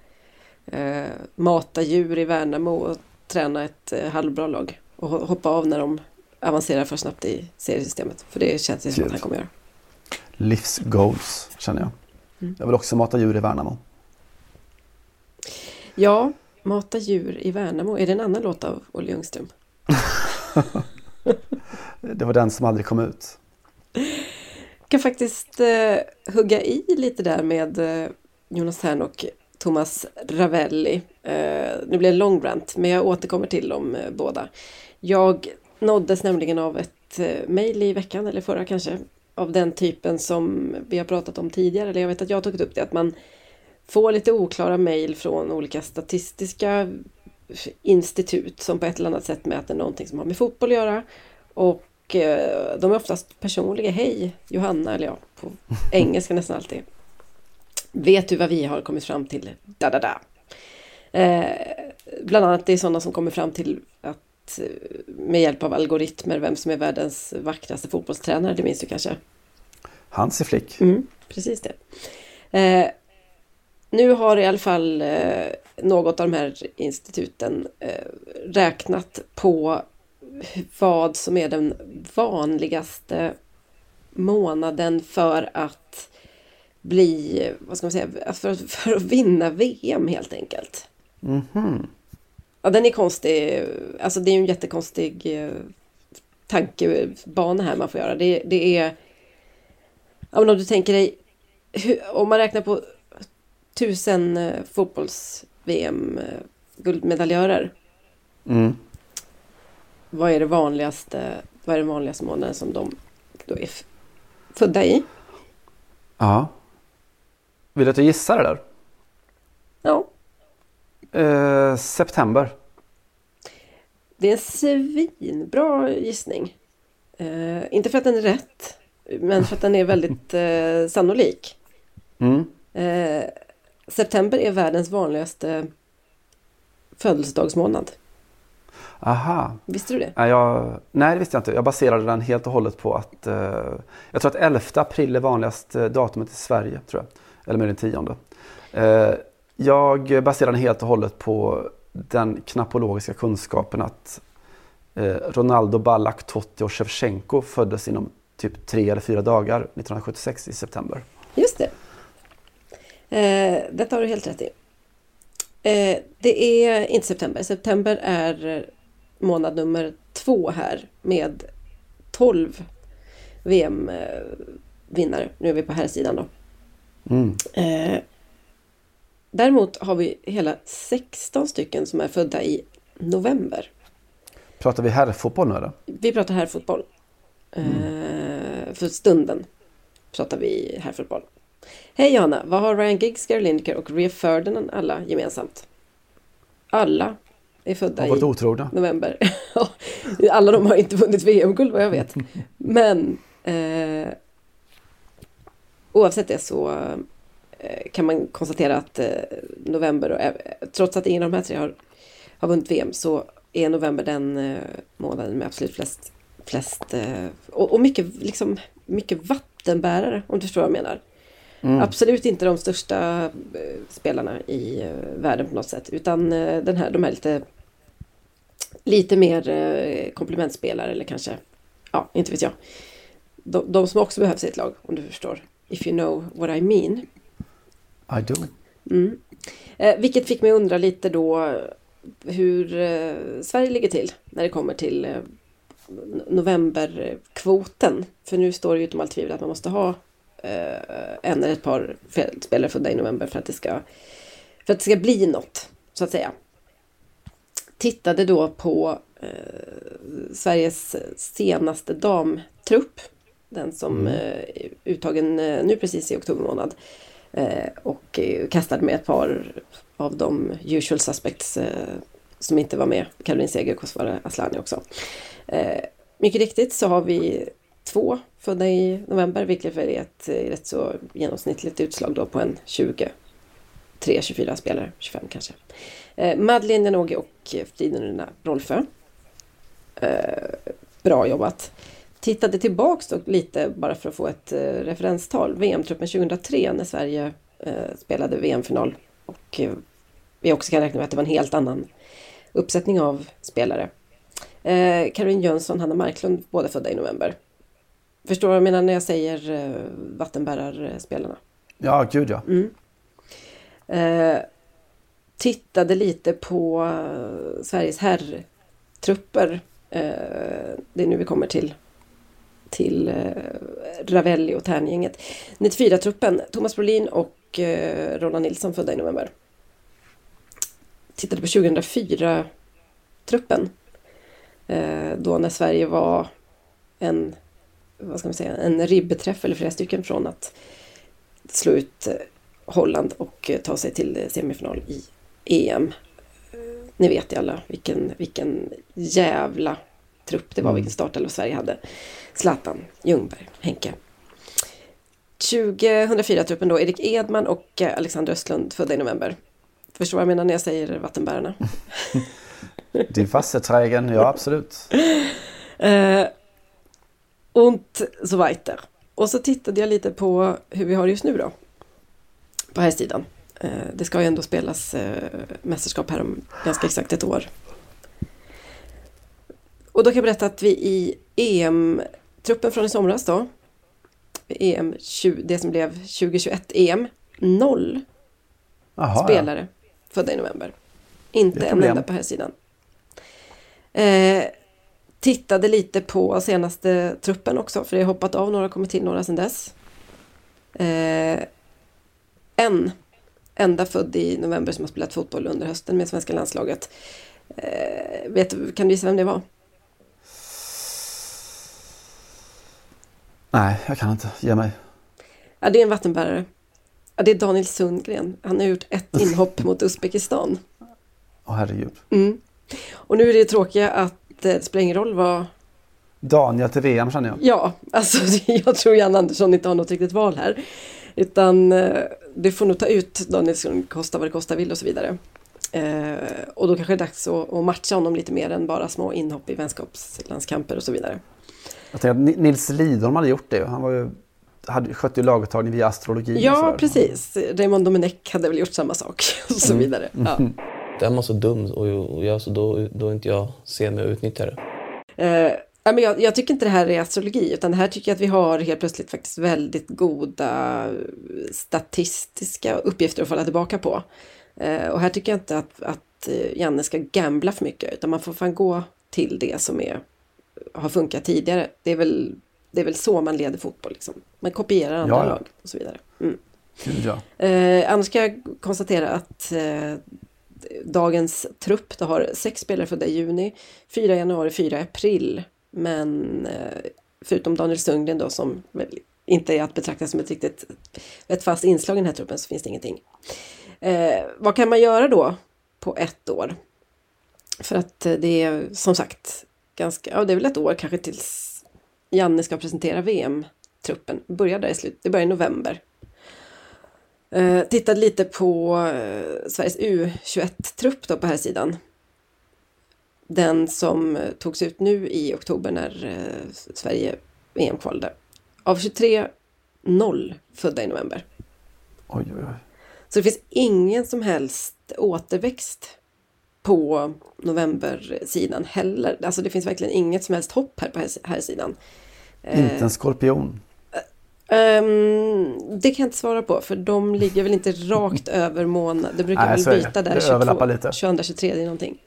eh, mata djur i Värnamo och träna ett eh, halvbra lag. Och ho- hoppa av när de avancerar för snabbt i seriesystemet. För det känns det som att han kommer göra. Livsgoals känner jag. Mm. Jag vill också mata djur i Värnamo. Ja, Mata djur i Värnamo. Är det en annan låt av Olle Ljungström? Det var den som aldrig kom ut. Jag kan faktiskt eh, hugga i lite där med eh, Jonas Tern och Thomas Ravelli. Eh, nu blir det rant, men jag återkommer till dem eh, båda. Jag nåddes nämligen av ett eh, mejl i veckan, eller förra kanske, av den typen som vi har pratat om tidigare, eller jag vet att jag har tagit upp det, att man får lite oklara mejl från olika statistiska institut som på ett eller annat sätt mäter någonting som har med fotboll att göra. Och eh, de är oftast personliga. Hej Johanna, eller ja, på engelska nästan alltid. Vet du vad vi har kommit fram till? Da, da, da. Eh, bland annat det är sådana som kommer fram till att eh, med hjälp av algoritmer vem som är världens vackraste fotbollstränare, det minns du kanske? Hansi Flick. Mm, precis det. Eh, nu har i alla fall eh, något av de här instituten eh, räknat på vad som är den vanligaste månaden för att bli, vad ska man säga, för, för att vinna VM helt enkelt. Mhm. Ja, den är konstig. Alltså det är ju en jättekonstig eh, tankebana här man får göra. Det, det är... Ja, men om du tänker dig... Hur, om man räknar på tusen eh, fotbolls-VM-guldmedaljörer. Mm. Vad är det vanligaste, vad är den vanligaste månaden som de då är födda i? Ja. Vill du att jag gissar det där? Ja, Eh, september. det är en svinbra gissning. Eh, inte för att den är rätt, men för att den är väldigt eh, sannolik. Mm. Eh, september är världens vanligaste födelsedagsmånad. Aha. Visste du det? Nej, jag, nej, det visste jag inte. Jag baserade den helt och hållet på att eh, jag tror att 11 april är vanligaste datumet i Sverige, tror jag. Eller möjligen 10. Eh, jag baserar den helt och hållet på den knappologiska kunskapen att eh, Ronaldo, Ballack, Totti och Shevchenko föddes inom typ tre eller fyra dagar 1976 i september. Just det. Eh, detta har du helt rätt i. Eh, det är inte september. September är månad nummer två här med 12 VM-vinnare. Nu är vi på här sidan då. Mm. Eh, däremot har vi hela 16 stycken som är födda i november. Pratar vi herrfotboll nu eller? Vi pratar här fotboll. Eh, för stunden pratar vi här fotboll. Hej Johanna, vad har Ryan Giggs, Gary Lineker och Ria Ferdinand alla gemensamt? Alla är födda i otrogna. november. alla de har inte vunnit VM-guld vad jag vet. Men eh, oavsett det så kan man konstatera att eh, november, och, eh, trots att ingen av de här tre har, har vunnit VM, så är november den eh, månaden med absolut flest, flest eh, och, och mycket, liksom, mycket vattenbärare, om du förstår vad jag menar. Absolut inte de största eh, spelarna i eh, världen på något sätt, utan eh, den här, de här lite, lite mer eh, komplementspelare eller kanske, ja, inte vet jag. De, de som också behövs i ett lag, om du förstår. If you know what I mean. I do. Eh, vilket fick mig undra lite då hur eh, Sverige ligger till när det kommer till eh, no- novemberkvoten. För nu står det ju utom allt tvivel att man måste ha eh, en eller ett par spelare födda i november för att det ska, för att det ska bli något, så att säga. Tittade då på eh, Sveriges senaste damtrupp. Den som eh, är uttagen eh, nu precis i oktober månad. Eh, och eh, kastade med ett par av de usual suspects eh, som inte var med. Caroline Seger och Kosovare Asllani också. Mycket riktigt så har vi två födda i november, vilket är ett rätt så genomsnittligt utslag då på en 23, 24 spelare, 25 kanske. Eh, Madeleine Janogy och Fridolina Rolfö. Eh, bra jobbat. Tittade tillbaks lite bara för att få ett eh, referenstal. VM-truppen 2003 när Sverige eh, spelade VM-final. Och eh, vi också kan räkna med att det var en helt annan uppsättning av spelare. Eh, Caroline Jönsson, Hanna Marklund, båda födda i november. Förstår du vad jag menar när jag säger eh, vattenbärarspelarna? Ja, gud ja. Eh, tittade lite på Sveriges herrtrupper. Eh, det är nu vi kommer till, till eh, Ravelli och Tärngänget. 94-truppen, Thomas Brolin och eh, Roland Nilsson födda i november. Tittade på 2004-truppen. Eh, då när Sverige var en, vad ska man säga, en ribbeträff eller flera stycken från att slå ut Holland och ta sig till semifinal i EM. Ni vet ju alla vilken, vilken jävla trupp det var, vilken startelva Sverige hade. Zlatan, Ljungberg, Henke. 2004-truppen då, Erik Edman och eh, Alexander Östlund födda i november. Förstår vad jag menar när jag säger vattenbärarna? Die Wasserträgen, ja absolut. Eh, und so weiter. Och så tittade jag lite på hur vi har det just nu då. På här sidan. Eh, det ska ju ändå spelas eh, mästerskap här om ganska exakt ett år. Och då kan jag berätta att vi i EM-truppen från i somras då. EM 20, det som blev 2021 EM. Noll Jaha, spelare födda i november. Inte en enda på här sidan. Eh, tittade lite på senaste truppen också, för det har hoppat av några, kommit till några sedan dess. Eh, en enda född i november som har spelat fotboll under hösten med svenska landslaget. Eh, vet, kan du gissa vem det var? Nej, jag kan inte. Ge mig. Ja, det är en vattenbärare. Ja, det är Daniel Sundgren. Han har gjort ett inhopp mot Uzbekistan. Åh herregud. Mm. Och nu är det tråkiga att eh, det spelar ingen roll vad Daniel till VM känner jag. Ja, alltså jag tror Jan Andersson inte har något riktigt val här. Utan eh, det får nog ta ut Danielsson, kosta vad det kosta vill och så vidare. Eh, och då kanske det är dags att, att matcha honom lite mer än bara små inhopp i vänskapslandskamper och så vidare. Jag att Ni- Nils Lidholm hade gjort det. Han var ju, hade, skötte ju laguttagning via astrologi. Ja, precis. Raymond Domenech hade väl gjort samma sak och så vidare. Ja. Den var så dum och, och jag, så då, då inte jag ser mig att utnyttja det. Eh, ja, men jag, jag tycker inte det här är astrologi utan det här tycker jag att vi har helt plötsligt faktiskt väldigt goda statistiska uppgifter att falla tillbaka på. Eh, och här tycker jag inte att, att eh, Janne ska gambla för mycket utan man får fan gå till det som är, har funkat tidigare. Det är väl, det är väl så man leder fotboll. Liksom. Man kopierar andra Ja, ja. lag och så vidare. Mm. Ja. Eh, annars ska jag konstatera att eh, dagens trupp då har sex spelare födda i juni, 4 januari, 4 april. Men eh, förutom Daniel Sundgren då som väl inte är att betrakta som ett riktigt ett fast inslag i den här truppen så finns det ingenting. Eh, vad kan man göra då på ett år? För att eh, det är som sagt ganska, ja det är väl ett år kanske tills Janne ska presentera VM-truppen. Börjar där i slut, det börjar i november. Eh, tittade lite på eh, Sveriges U21-trupp då på här sidan. Den som eh, togs ut nu i oktober när eh, Sverige VM-kvalade. Av 23, noll födda i november. Oj, oj, oj. Så det finns ingen som helst återväxt på novembersidan heller. Alltså det finns verkligen inget som helst hopp här på här, här sidan. Eh, Inte en skorpion. Ehm, det kan jag inte svara på för de ligger väl inte rakt över månad. Det brukar Nej, väl byta där Det överlappar lite. 22, 23 någonting.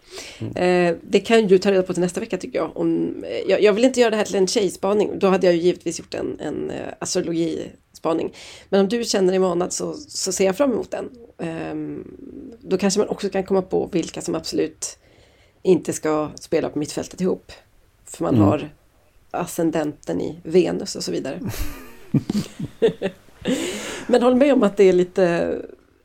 Eh, det kan du ta reda på till nästa vecka tycker jag. Om, eh, jag. Jag vill inte göra det här till en tjejspaning. Då hade jag ju givetvis gjort en, en eh, astrologispaning. Men om du känner i månad så, så ser jag fram emot den. Ehm, då kanske man också kan komma på vilka som absolut inte ska spela på mittfältet ihop. För man Mm. har ascendenten i Venus och så vidare. Men håll med om att det är lite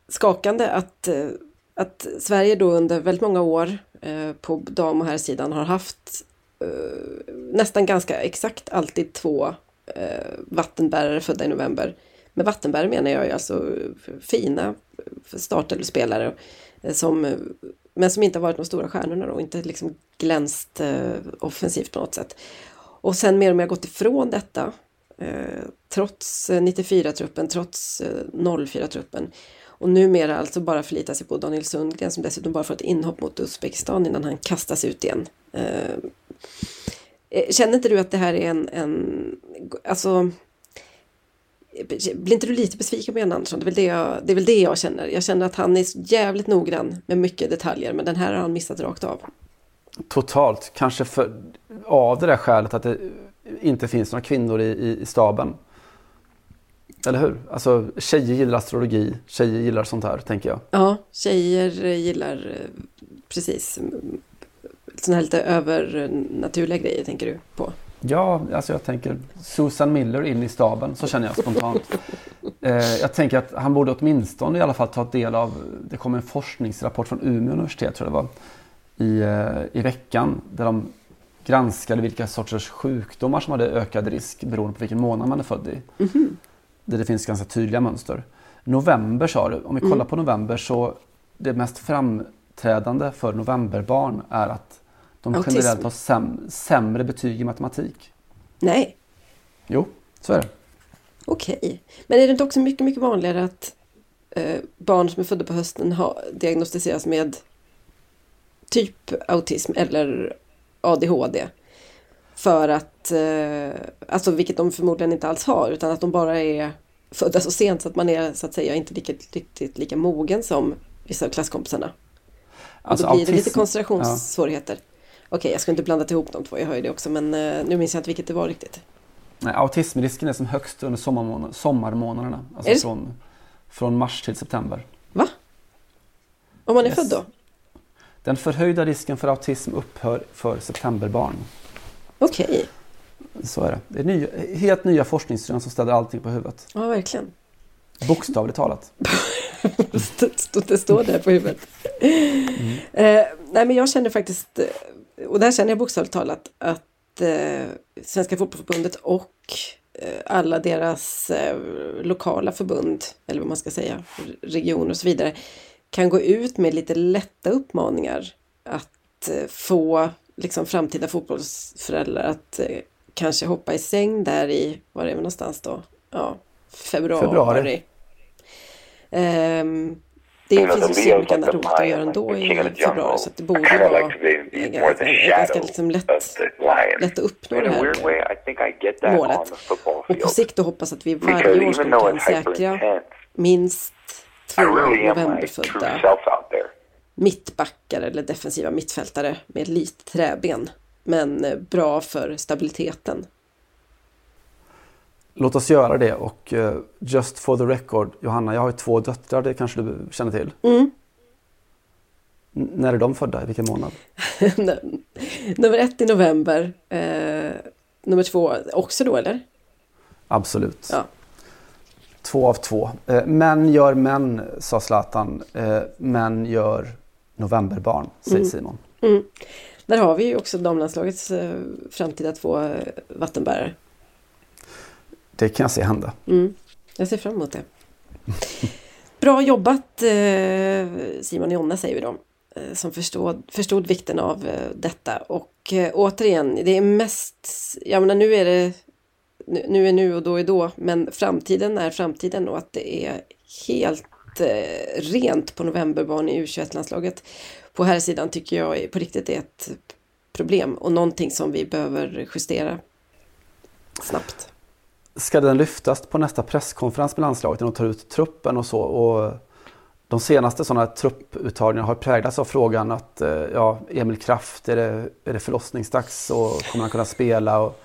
skakande att, eh, att Sverige då under väldigt många år eh, på dam och herrsidan har haft eh, nästan ganska exakt alltid två eh, vattenbärare födda i november. Med vattenbärare menar jag ju alltså fina eh, startelspelare eh, som eh, men som inte har varit de stora stjärnorna då, inte liksom glänst offensivt på något sätt. Och sen mer och mer gått ifrån detta Eh, trots eh, 94-truppen, trots eh, 04-truppen. Och numera alltså bara förlita sig på Daniel Sundgren som dessutom bara får ett inhopp mot Uzbekistan innan han kastas ut igen. Eh, känner inte du att det här är en, en alltså blir inte du lite besviken på Jan Andersson? Det är, väl det, jag, det är väl det jag känner. Jag känner att han är jävligt noggrann med mycket detaljer men den här har han missat rakt av. Totalt. Kanske för, av det där skälet att det inte finns några kvinnor i, i, staben. Eller hur? Alltså tjejer gillar astrologi, tjejer gillar sånt här tänker jag. Ja, tjejer gillar eh, precis sådana här lite övernaturliga grejer tänker du på. Ja, alltså jag tänker Susan Miller in i staben, så känner jag spontant. Eh, jag tänker att han borde åtminstone i alla fall ta del av, det kom en forskningsrapport från Umeå universitet tror jag det var, i, eh, i veckan där de granskade vilka sorters sjukdomar som hade ökad risk beroende på vilken månad man är född i. Där det finns ganska tydliga mönster. November sa du, om vi kollar på november så det mest framträdande för novemberbarn är att de Autism. generellt har säm sämre betyg i matematik. Nej, Jo, så är det. okej. Men är det inte också mycket, mycket vanligare att eh, barn som är födda på hösten har diagnostiseras med typ autism eller ADHD? För att, eh, alltså vilket de förmodligen inte alls har, utan att de bara är födda så sent så att man är så att säga inte lika, riktigt lika mogen som vissa av klasskompisarna. Och Alltså, då blir det lite koncentrationssvårigheter. Okej, jag ska inte blanda ihop de två, jag hör ju det också, men eh, nu minns jag inte vilket det var riktigt. Nej, autismrisken är som högst under sommarmån sommarmånaderna. Alltså från, från mars till september. Va? Om man är Yes. född då? Den förhöjda risken för autism upphör för septemberbarn. Okej, Så är det. Det är nya, helt nya forskningsrön som ställer allting på huvudet. ja verkligen. Bokstavligt talat. Det- Det står där på huvudet. Eh, nej men jag känner faktiskt, eh, och där känner jag bokstavligt talat att eh, Svenska Fotbollförbundet och eh, alla deras eh, lokala förbund, eller vad man ska säga, regioner och så vidare, kan gå ut med lite lätta uppmaningar att eh, få liksom framtida fotbollsföräldrar att eh, kanske hoppa i säng där i, var är vi någonstans då? Ja, februari. Februari. Ehm, det finns ju så mycket annat roligt att göra ändå i februari så det borde vara ganska, liksom lätt, lätt att uppnå det här målet. Och på sikt då hoppas att vi varje år skulle kan säkra minst två novemberfödda mittbackar eller defensiva mittfältare med lite träben. Men eh, bra för stabiliteten. Låt oss göra det och eh, just for the record, Johanna, jag har ju två döttrar, det kanske du känner till? Mm. När är de födda? I vilken månad? nummer ett i november. Eh, nummer två också då eller? Absolut. Ja. Två av två. Eh, män gör män, sa Zlatan. Eh, män gör novemberbarn, säger Mm. Simon. Mm. Där har vi ju också damlandslagets eh, framtida två eh, vattenbärare. Det kan jag se hända. Mm. Jag ser fram emot det. Bra jobbat Simon och Jonna säger vi då. Som förstod, förstod vikten av detta. Och återigen, det är mest, jag menar nu är det nu är nu och då är då, men framtiden är framtiden och att det är helt eh, rent på novemberbarn i U21-landslaget på här sidan tycker jag på riktigt är ett problem och någonting som vi behöver justera snabbt. Ska den lyftas på nästa presskonferens med landslaget när de tar ut truppen och så? Och de senaste sådana trupputtagningarna har präglats av frågan att eh, ja, Emil Kraft, är det, är det förlossningsdags och kommer han kunna spela? Och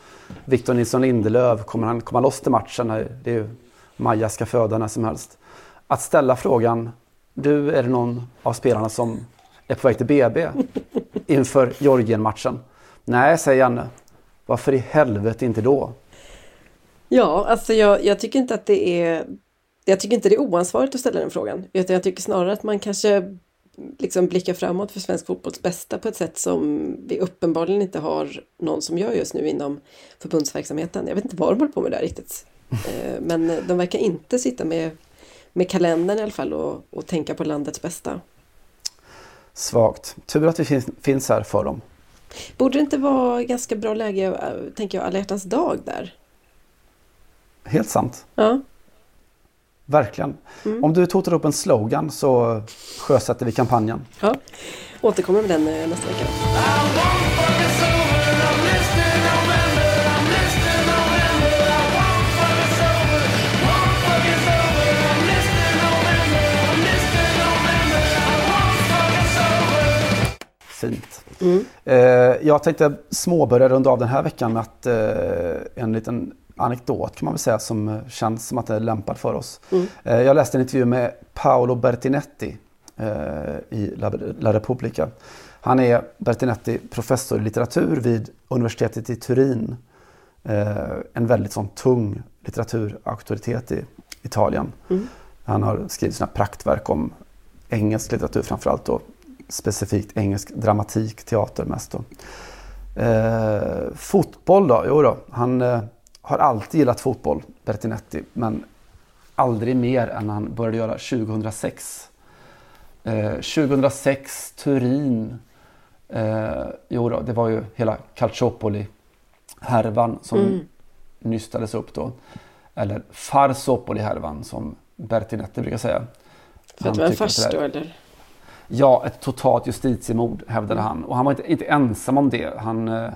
Victor Nilsson Lindelöf, kommer han komma loss till matchen? Det är ju Maja ska föda när som helst. Att ställa frågan, du är det någon av spelarna som är på väg till BB inför Georgien-matchen? Nej, säger Janne. Varför i helvete inte då? Ja, alltså jag, jag tycker inte att det är jag tycker inte det är oansvarigt att ställa den frågan. Utan jag tycker snarare att man kanske liksom blickar framåt för svensk fotbolls bästa på ett sätt som vi uppenbarligen inte har någon som gör just nu inom förbundsverksamheten. Jag vet inte vad de håller på med där riktigt. Eh, Men de verkar inte sitta med, med kalendern i alla fall och, och tänka på landets bästa. Svagt. Tur att vi finns, finns här för dem. Borde det inte vara ganska bra läge, eh, tänker jag, alla hjärtans dag där? Helt sant. Ja. Verkligen. Om du totar upp en slogan så sjösätter vi kampanjen. Ja, återkommer med den eh, nästa vecka. Fint. Mm. Eh, jag tänkte småbörja runda av den här veckan med att, eh, en liten anekdot kan man väl säga som eh, känns som att det är lämpad för oss. Mm. Eh, jag läste en intervju med Paolo Bertinetti eh, i La, Repubblica. Han är Bertinetti professor i litteratur vid universitetet i Turin. En väldigt sån tung litteraturauktoritet i Italien. Mm. Han har skrivit sina praktverk om engelsk litteratur framförallt då. Specifikt engelsk dramatik, teater mest då. Eh, fotboll då? Jo då, han eh, har alltid gillat fotboll, Bertinetti, men aldrig mer än han började göra 2006. Eh, 2006, Turin. Eh, jo då, det var ju hela Calciopoli-härvan som Mm. nystades upp då. Eller Farsopoli-härvan som Bertinetti brukar säga. För att det var en fars då eller? Ja, ett totalt justitiemord hävdade han. Och han var inte, inte ensam om det. Han eh,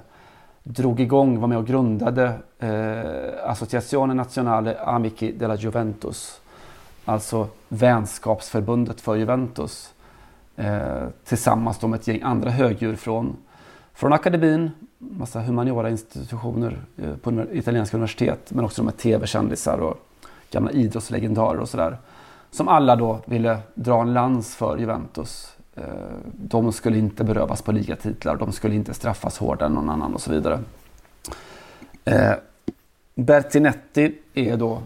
drog igång, var med och grundade eh, Associazione Nazionale Amici della Juventus. Alltså vänskapsförbundet för Juventus. Eh, tillsammans med ett gäng andra högdjur från, från akademin, massa humaniora institutioner eh, på italienska universitet. Men också de här tv-kändisar och gamla idrottslegendarer och sådär. Som alla då ville dra en lans för Juventus. Eh, de skulle inte berövas på ligatitlar, de skulle inte straffas hårdare än någon annan och så vidare. Eh, Bertinetti är då,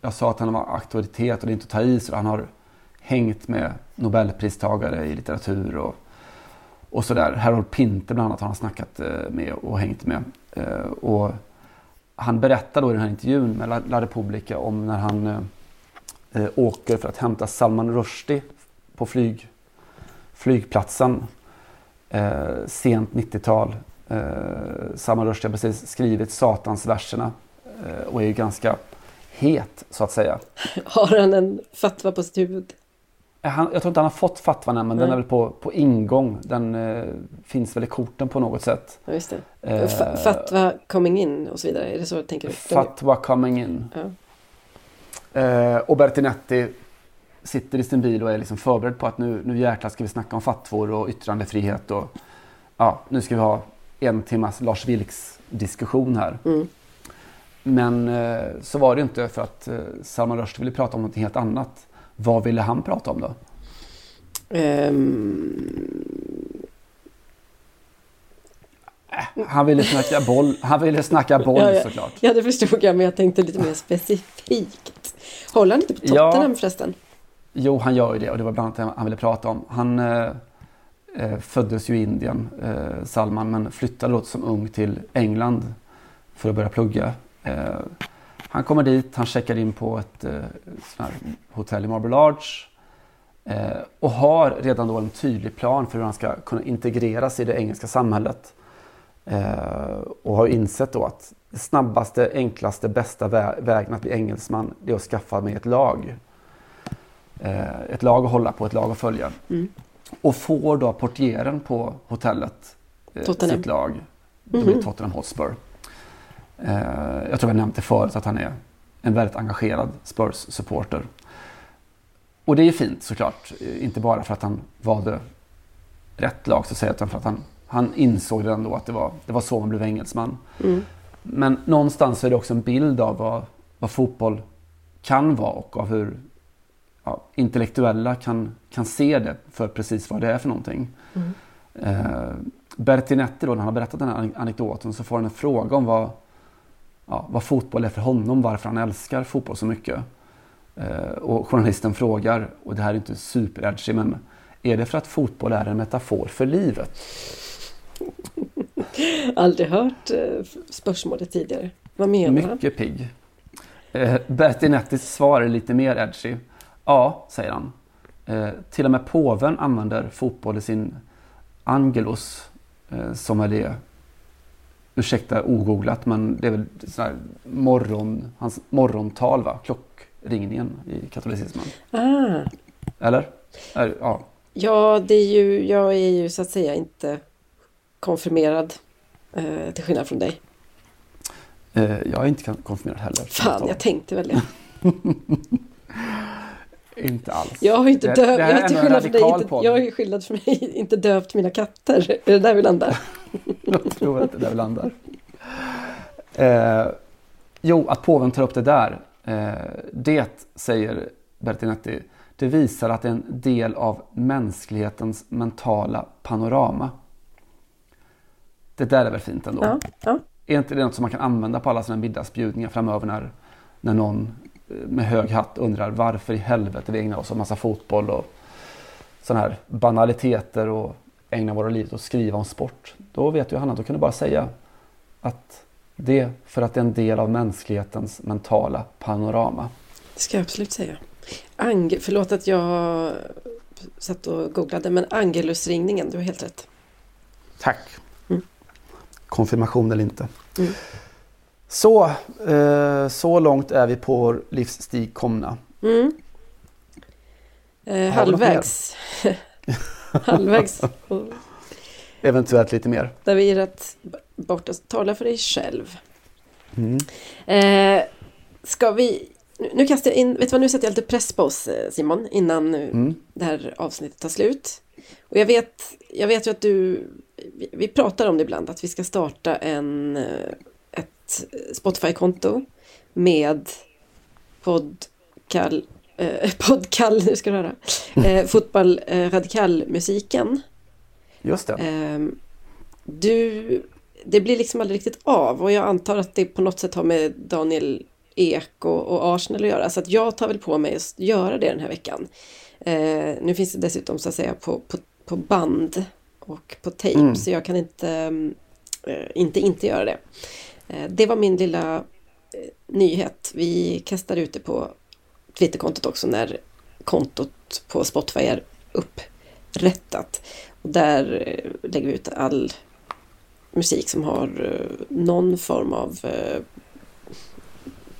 jag sa att han var auktoritet och det är inte att ta i, så han har hängt med Nobelpristagare i litteratur och, och sådär. Harold Pinter bland annat har han snackat eh, med och hängt med. Och han berättar då i den här intervjun med La, Repubblica om när han åker för att hämta Salman Rushdie på flyg, flygplatsen eh, sent 90-tal. Eh, Salman Rushdie har precis skrivit Satansverserna eh, och är ju ganska het så att säga. Har han en fatwa på sitt huvud? Eh, Han, jag tror inte han har fått fatwan än men Nej. den är väl på, på ingång. Den eh, finns väl i korten på något sätt. Ja, just det. Eh, Fa- Fatwa coming in och så vidare, är det så tänker du? Fatwa coming in. Ja. Eh, och Bertinetti sitter i sin bil och är liksom förberedd på att nu, nu jäklar ska vi snacka om fattvor och yttrandefrihet och ja, nu ska vi ha en timmas Lars Vilks diskussion här. Mm. Men eh, så var det inte för att eh, Salman Rushdie ville prata om något helt annat. Vad ville han prata om då? Ehm, Han ville snacka boll, han ville snacka boll ja, ja. såklart. Ja, det förstod jag, men jag tänkte lite mer specifikt. Håller han inte på Ja. Tottenham förresten? Jo, han gör ju det och det var bland annat det han ville prata om. Han eh, eh, föddes ju i Indien, eh, Salman, men flyttade då som ung till England för att börja plugga. Eh, han kommer dit, han checkar in på ett eh, hotell i Marble Arch eh, och har redan då en tydlig plan för hur han ska kunna integreras i det engelska samhället. Eh, och har insett då att det snabbaste, enklaste, bästa vä- vägen att bli engelsman det är att skaffa mig ett lag ett lag att hålla på, ett lag att följa. Mm. Och får då portieren på hotellet eh, Tottenham. sitt lag. Det blir Mhm. Tottenham Hotspur. Eh, jag tror jag nämnt det förut att han är en väldigt engagerad Spurs-supporter. Och det är ju fint såklart. Eh, Inte bara för att han valde rätt lag så att säga, utan för att han, han insåg redan då att det var, det var så man blev engelsman. Mm. Men någonstans är det också en bild av vad, vad fotboll kan vara och av hur ja, intellektuella kan, kan se det för precis vad det är för någonting. Mm. Eh, Bertinetti då, när han har berättat den här an- anekdoten så får han en fråga om vad, ja, vad fotboll är för honom, varför han älskar fotboll så mycket. Eh, och journalisten frågar, och det här är inte super men är det för att fotboll är en metafor för livet? Aldrig hört eh, spörsmålet tidigare. Vad menar han? Mycket pigg. Eh, Bertinettis svar är lite mer edgy. Ja, säger han. Eh, till och med påven använder fotboll i sin Angelus, eh, som är det, ursäkta ogooglat, men det är väl sån här morgon, hans morgontal, va? klockringningen i katolicismen. Ah, Eller? Är, ja. ja, det är ju, jag är ju så att säga inte konfirmerad. Eh, till skillnad från dig. Eh, jag är inte konfirmerad heller. Fan, jag tänkte väl det. Inte alls. Jag har inte döpt, jag är till skillnad från dig, inte, jag har ju skillnad från mig inte döpt mina katter. Är det där vi landar? Jag tror att det är där vi landar. Eh, jo, att påven tar upp det där. Eh, det, säger Bertinetti, det visar att det är en del av mänsklighetens mentala panorama. Det där är väl fint ändå? Ja, ja. Är inte det något som man kan använda på alla sina middagsbjudningar framöver när, när någon med hög hatt undrar varför i helvete vi ägnar oss åt massa fotboll och sådana här banaliteter och ägnar våra liv åt att skriva om sport. Då vet ju Hanna, då kan du bara säga att det är för att det är en del av mänsklighetens mentala panorama. Det ska jag absolut säga. Ang förlåt att jag satt och googlade, men Angelusringningen, du har helt rätt. Tack. Mm. Konfirmation eller inte. Mm. Så, eh, så långt är vi på vår livsstig komna. Mm. Eh, halvvägs. halvvägs. Eventuellt lite mer. där vi är rätt borta. Tala för dig själv. Mm. Eh, ska vi... nu- kastar jag in... Vet du vad, nu sätter jag lite press på oss eh, Simon innan Mm. det här avsnittet tar slut. Och jag vet, jag vet ju att du... Vi, vi pratar om det ibland, att vi ska starta en, eh, ett Spotify-konto med podkall... Eh, podkall, nu ska du höra. Eh, fotboll eh, radikalmusiken. Just det. Ehm, du, det blir liksom aldrig riktigt av och jag antar att det på något sätt har med Daniel Ek och, och Arsenal att göra. Så att jag tar väl på mig att göra det den här veckan. Eh, nu finns det dessutom så att säga på, på, på band och på tejp Mm. så jag kan inte mm, eh, inte inte göra det. Eh, det var min lilla eh, nyhet. Vi kastar ut det på Twitterkontot också när kontot på Spotify är upprättat. Och där eh, lägger vi ut all musik som har någon form av,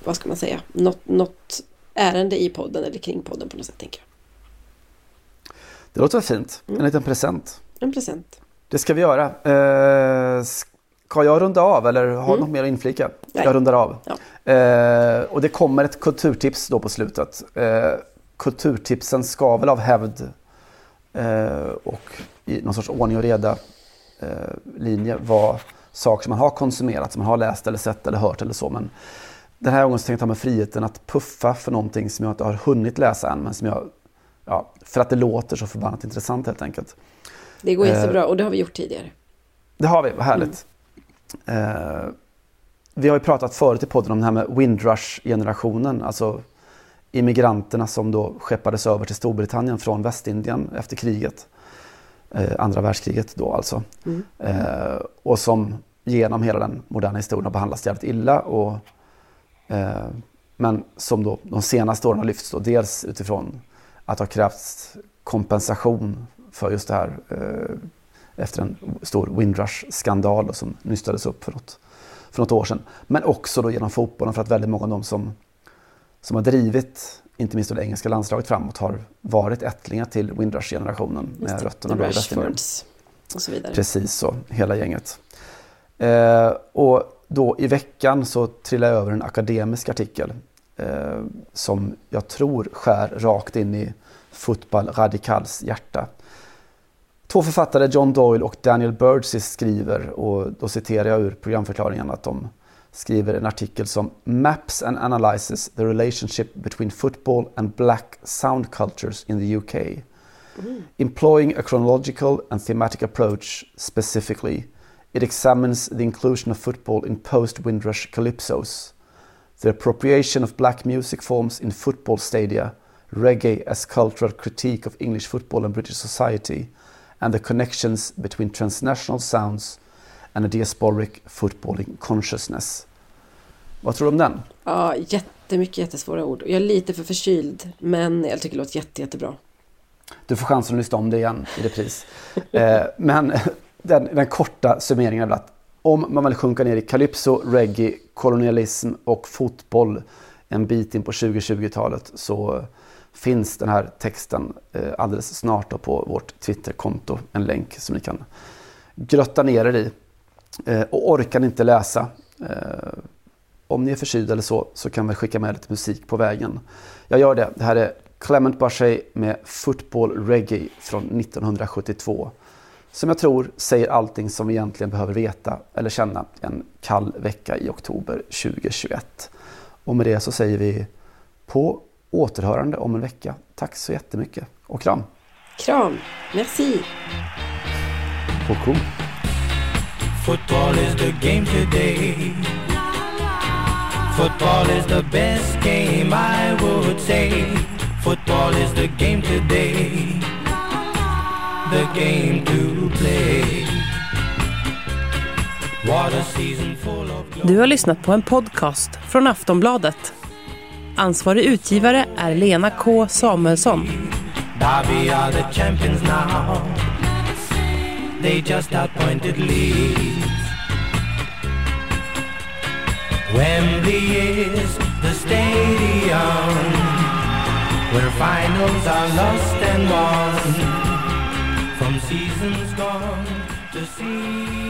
vad ska man säga, något, något ärende i podden eller kring podden på något sätt tänker jag. Det låter fint. En Mm. liten present. En present. Det ska vi göra. Eh, ska jag runda av eller har Mm. något mer att inflika? Nej. Jag rundar av. Ja. Eh, och det kommer ett kulturtips då på slutet. Eh, kulturtipsen ska väl av hävd eh, och i någon sorts ordning och reda eh, linje vara saker som man har konsumerat, som man har läst eller sett eller hört eller så. Men den här gången så tänkte jag ta mig friheten att puffa för någonting som jag inte har hunnit läsa än, men som jag, ja, för att det låter så förbannat intressant helt enkelt. Det går Eh, jättebra och det har vi gjort tidigare. Det har vi, vad härligt. Eh, vi har ju pratat förut i podden om det här med Windrush-generationen, alltså immigranterna som då skeppades över till Storbritannien från Västindien efter kriget. Eh, andra världskriget då alltså. Mm. Eh, och som genom hela den moderna historien har behandlats jävligt illa. Och, eh, men som då de senaste åren har lyfts då dels utifrån att det har krävts kompensation för just det här eh, efter en stor Windrush-skandal som nystades upp för något, för något år sedan. Men också då genom fotbollen för att väldigt många av dem som, som har drivit inte minst det engelska landslaget framåt har varit ättlingar till Windrush-generationen med rötterna då i Västindien. Och så vidare. Precis så, hela gänget. Eh, och då i veckan så trillade jag över en akademisk artikel eh, som jag tror skär rakt in i fotboll radikals hjärta. Två författare, John Doyle och Daniel Burgess skriver, och då citerar jag ur programförklaringen att de skriver en artikel som Maps and analyzes the relationship between football and black sound cultures in the UK. Employing a chronological and thematic approach specifically, it examines the inclusion of football in post Windrush calypsos, the appropriation of black music forms in football stadia, reggae as cultural critique of English football and British society, and the connections between transnational sounds and a diasporic footballing consciousness. Vad tror du om den? Ja, jättemycket jättesvåra ord. Jag är lite för förkyld, men jag tycker det låter jätte, jättebra. Du får chansen att lyssna om det igen i repris. eh, men den, den korta summeringen är att om man vill sjunka ner i calypso, reggae, kolonialism och fotboll en bit in på 2020-talet så finns den här texten eh, alldeles snart på vårt Twitterkonto. En länk som ni kan grötta ner er i. Eh, och orkar ni inte läsa eh, om ni är förkylda eller så, så kan vi skicka med lite musik på vägen. Jag gör det. Det här är Clement Barshay med Football Reggae från 1972. Som jag tror säger allting som vi egentligen behöver veta eller känna en kall vecka i oktober 2021. Och med det så säger vi på återhörande om en vecka. Tack så jättemycket och kram! Kram! Merci! Koko! Football is the game today. Football is the best game, I would say. Football is the game today. The game to play. What a season full of Du har lyssnat på en podcast från Aftonbladet. Ansvarig utgivare är Lena K Samuelsson. They just appointed leads. Wembley is the stadium where finals are lost and won. From seasons gone to seasons.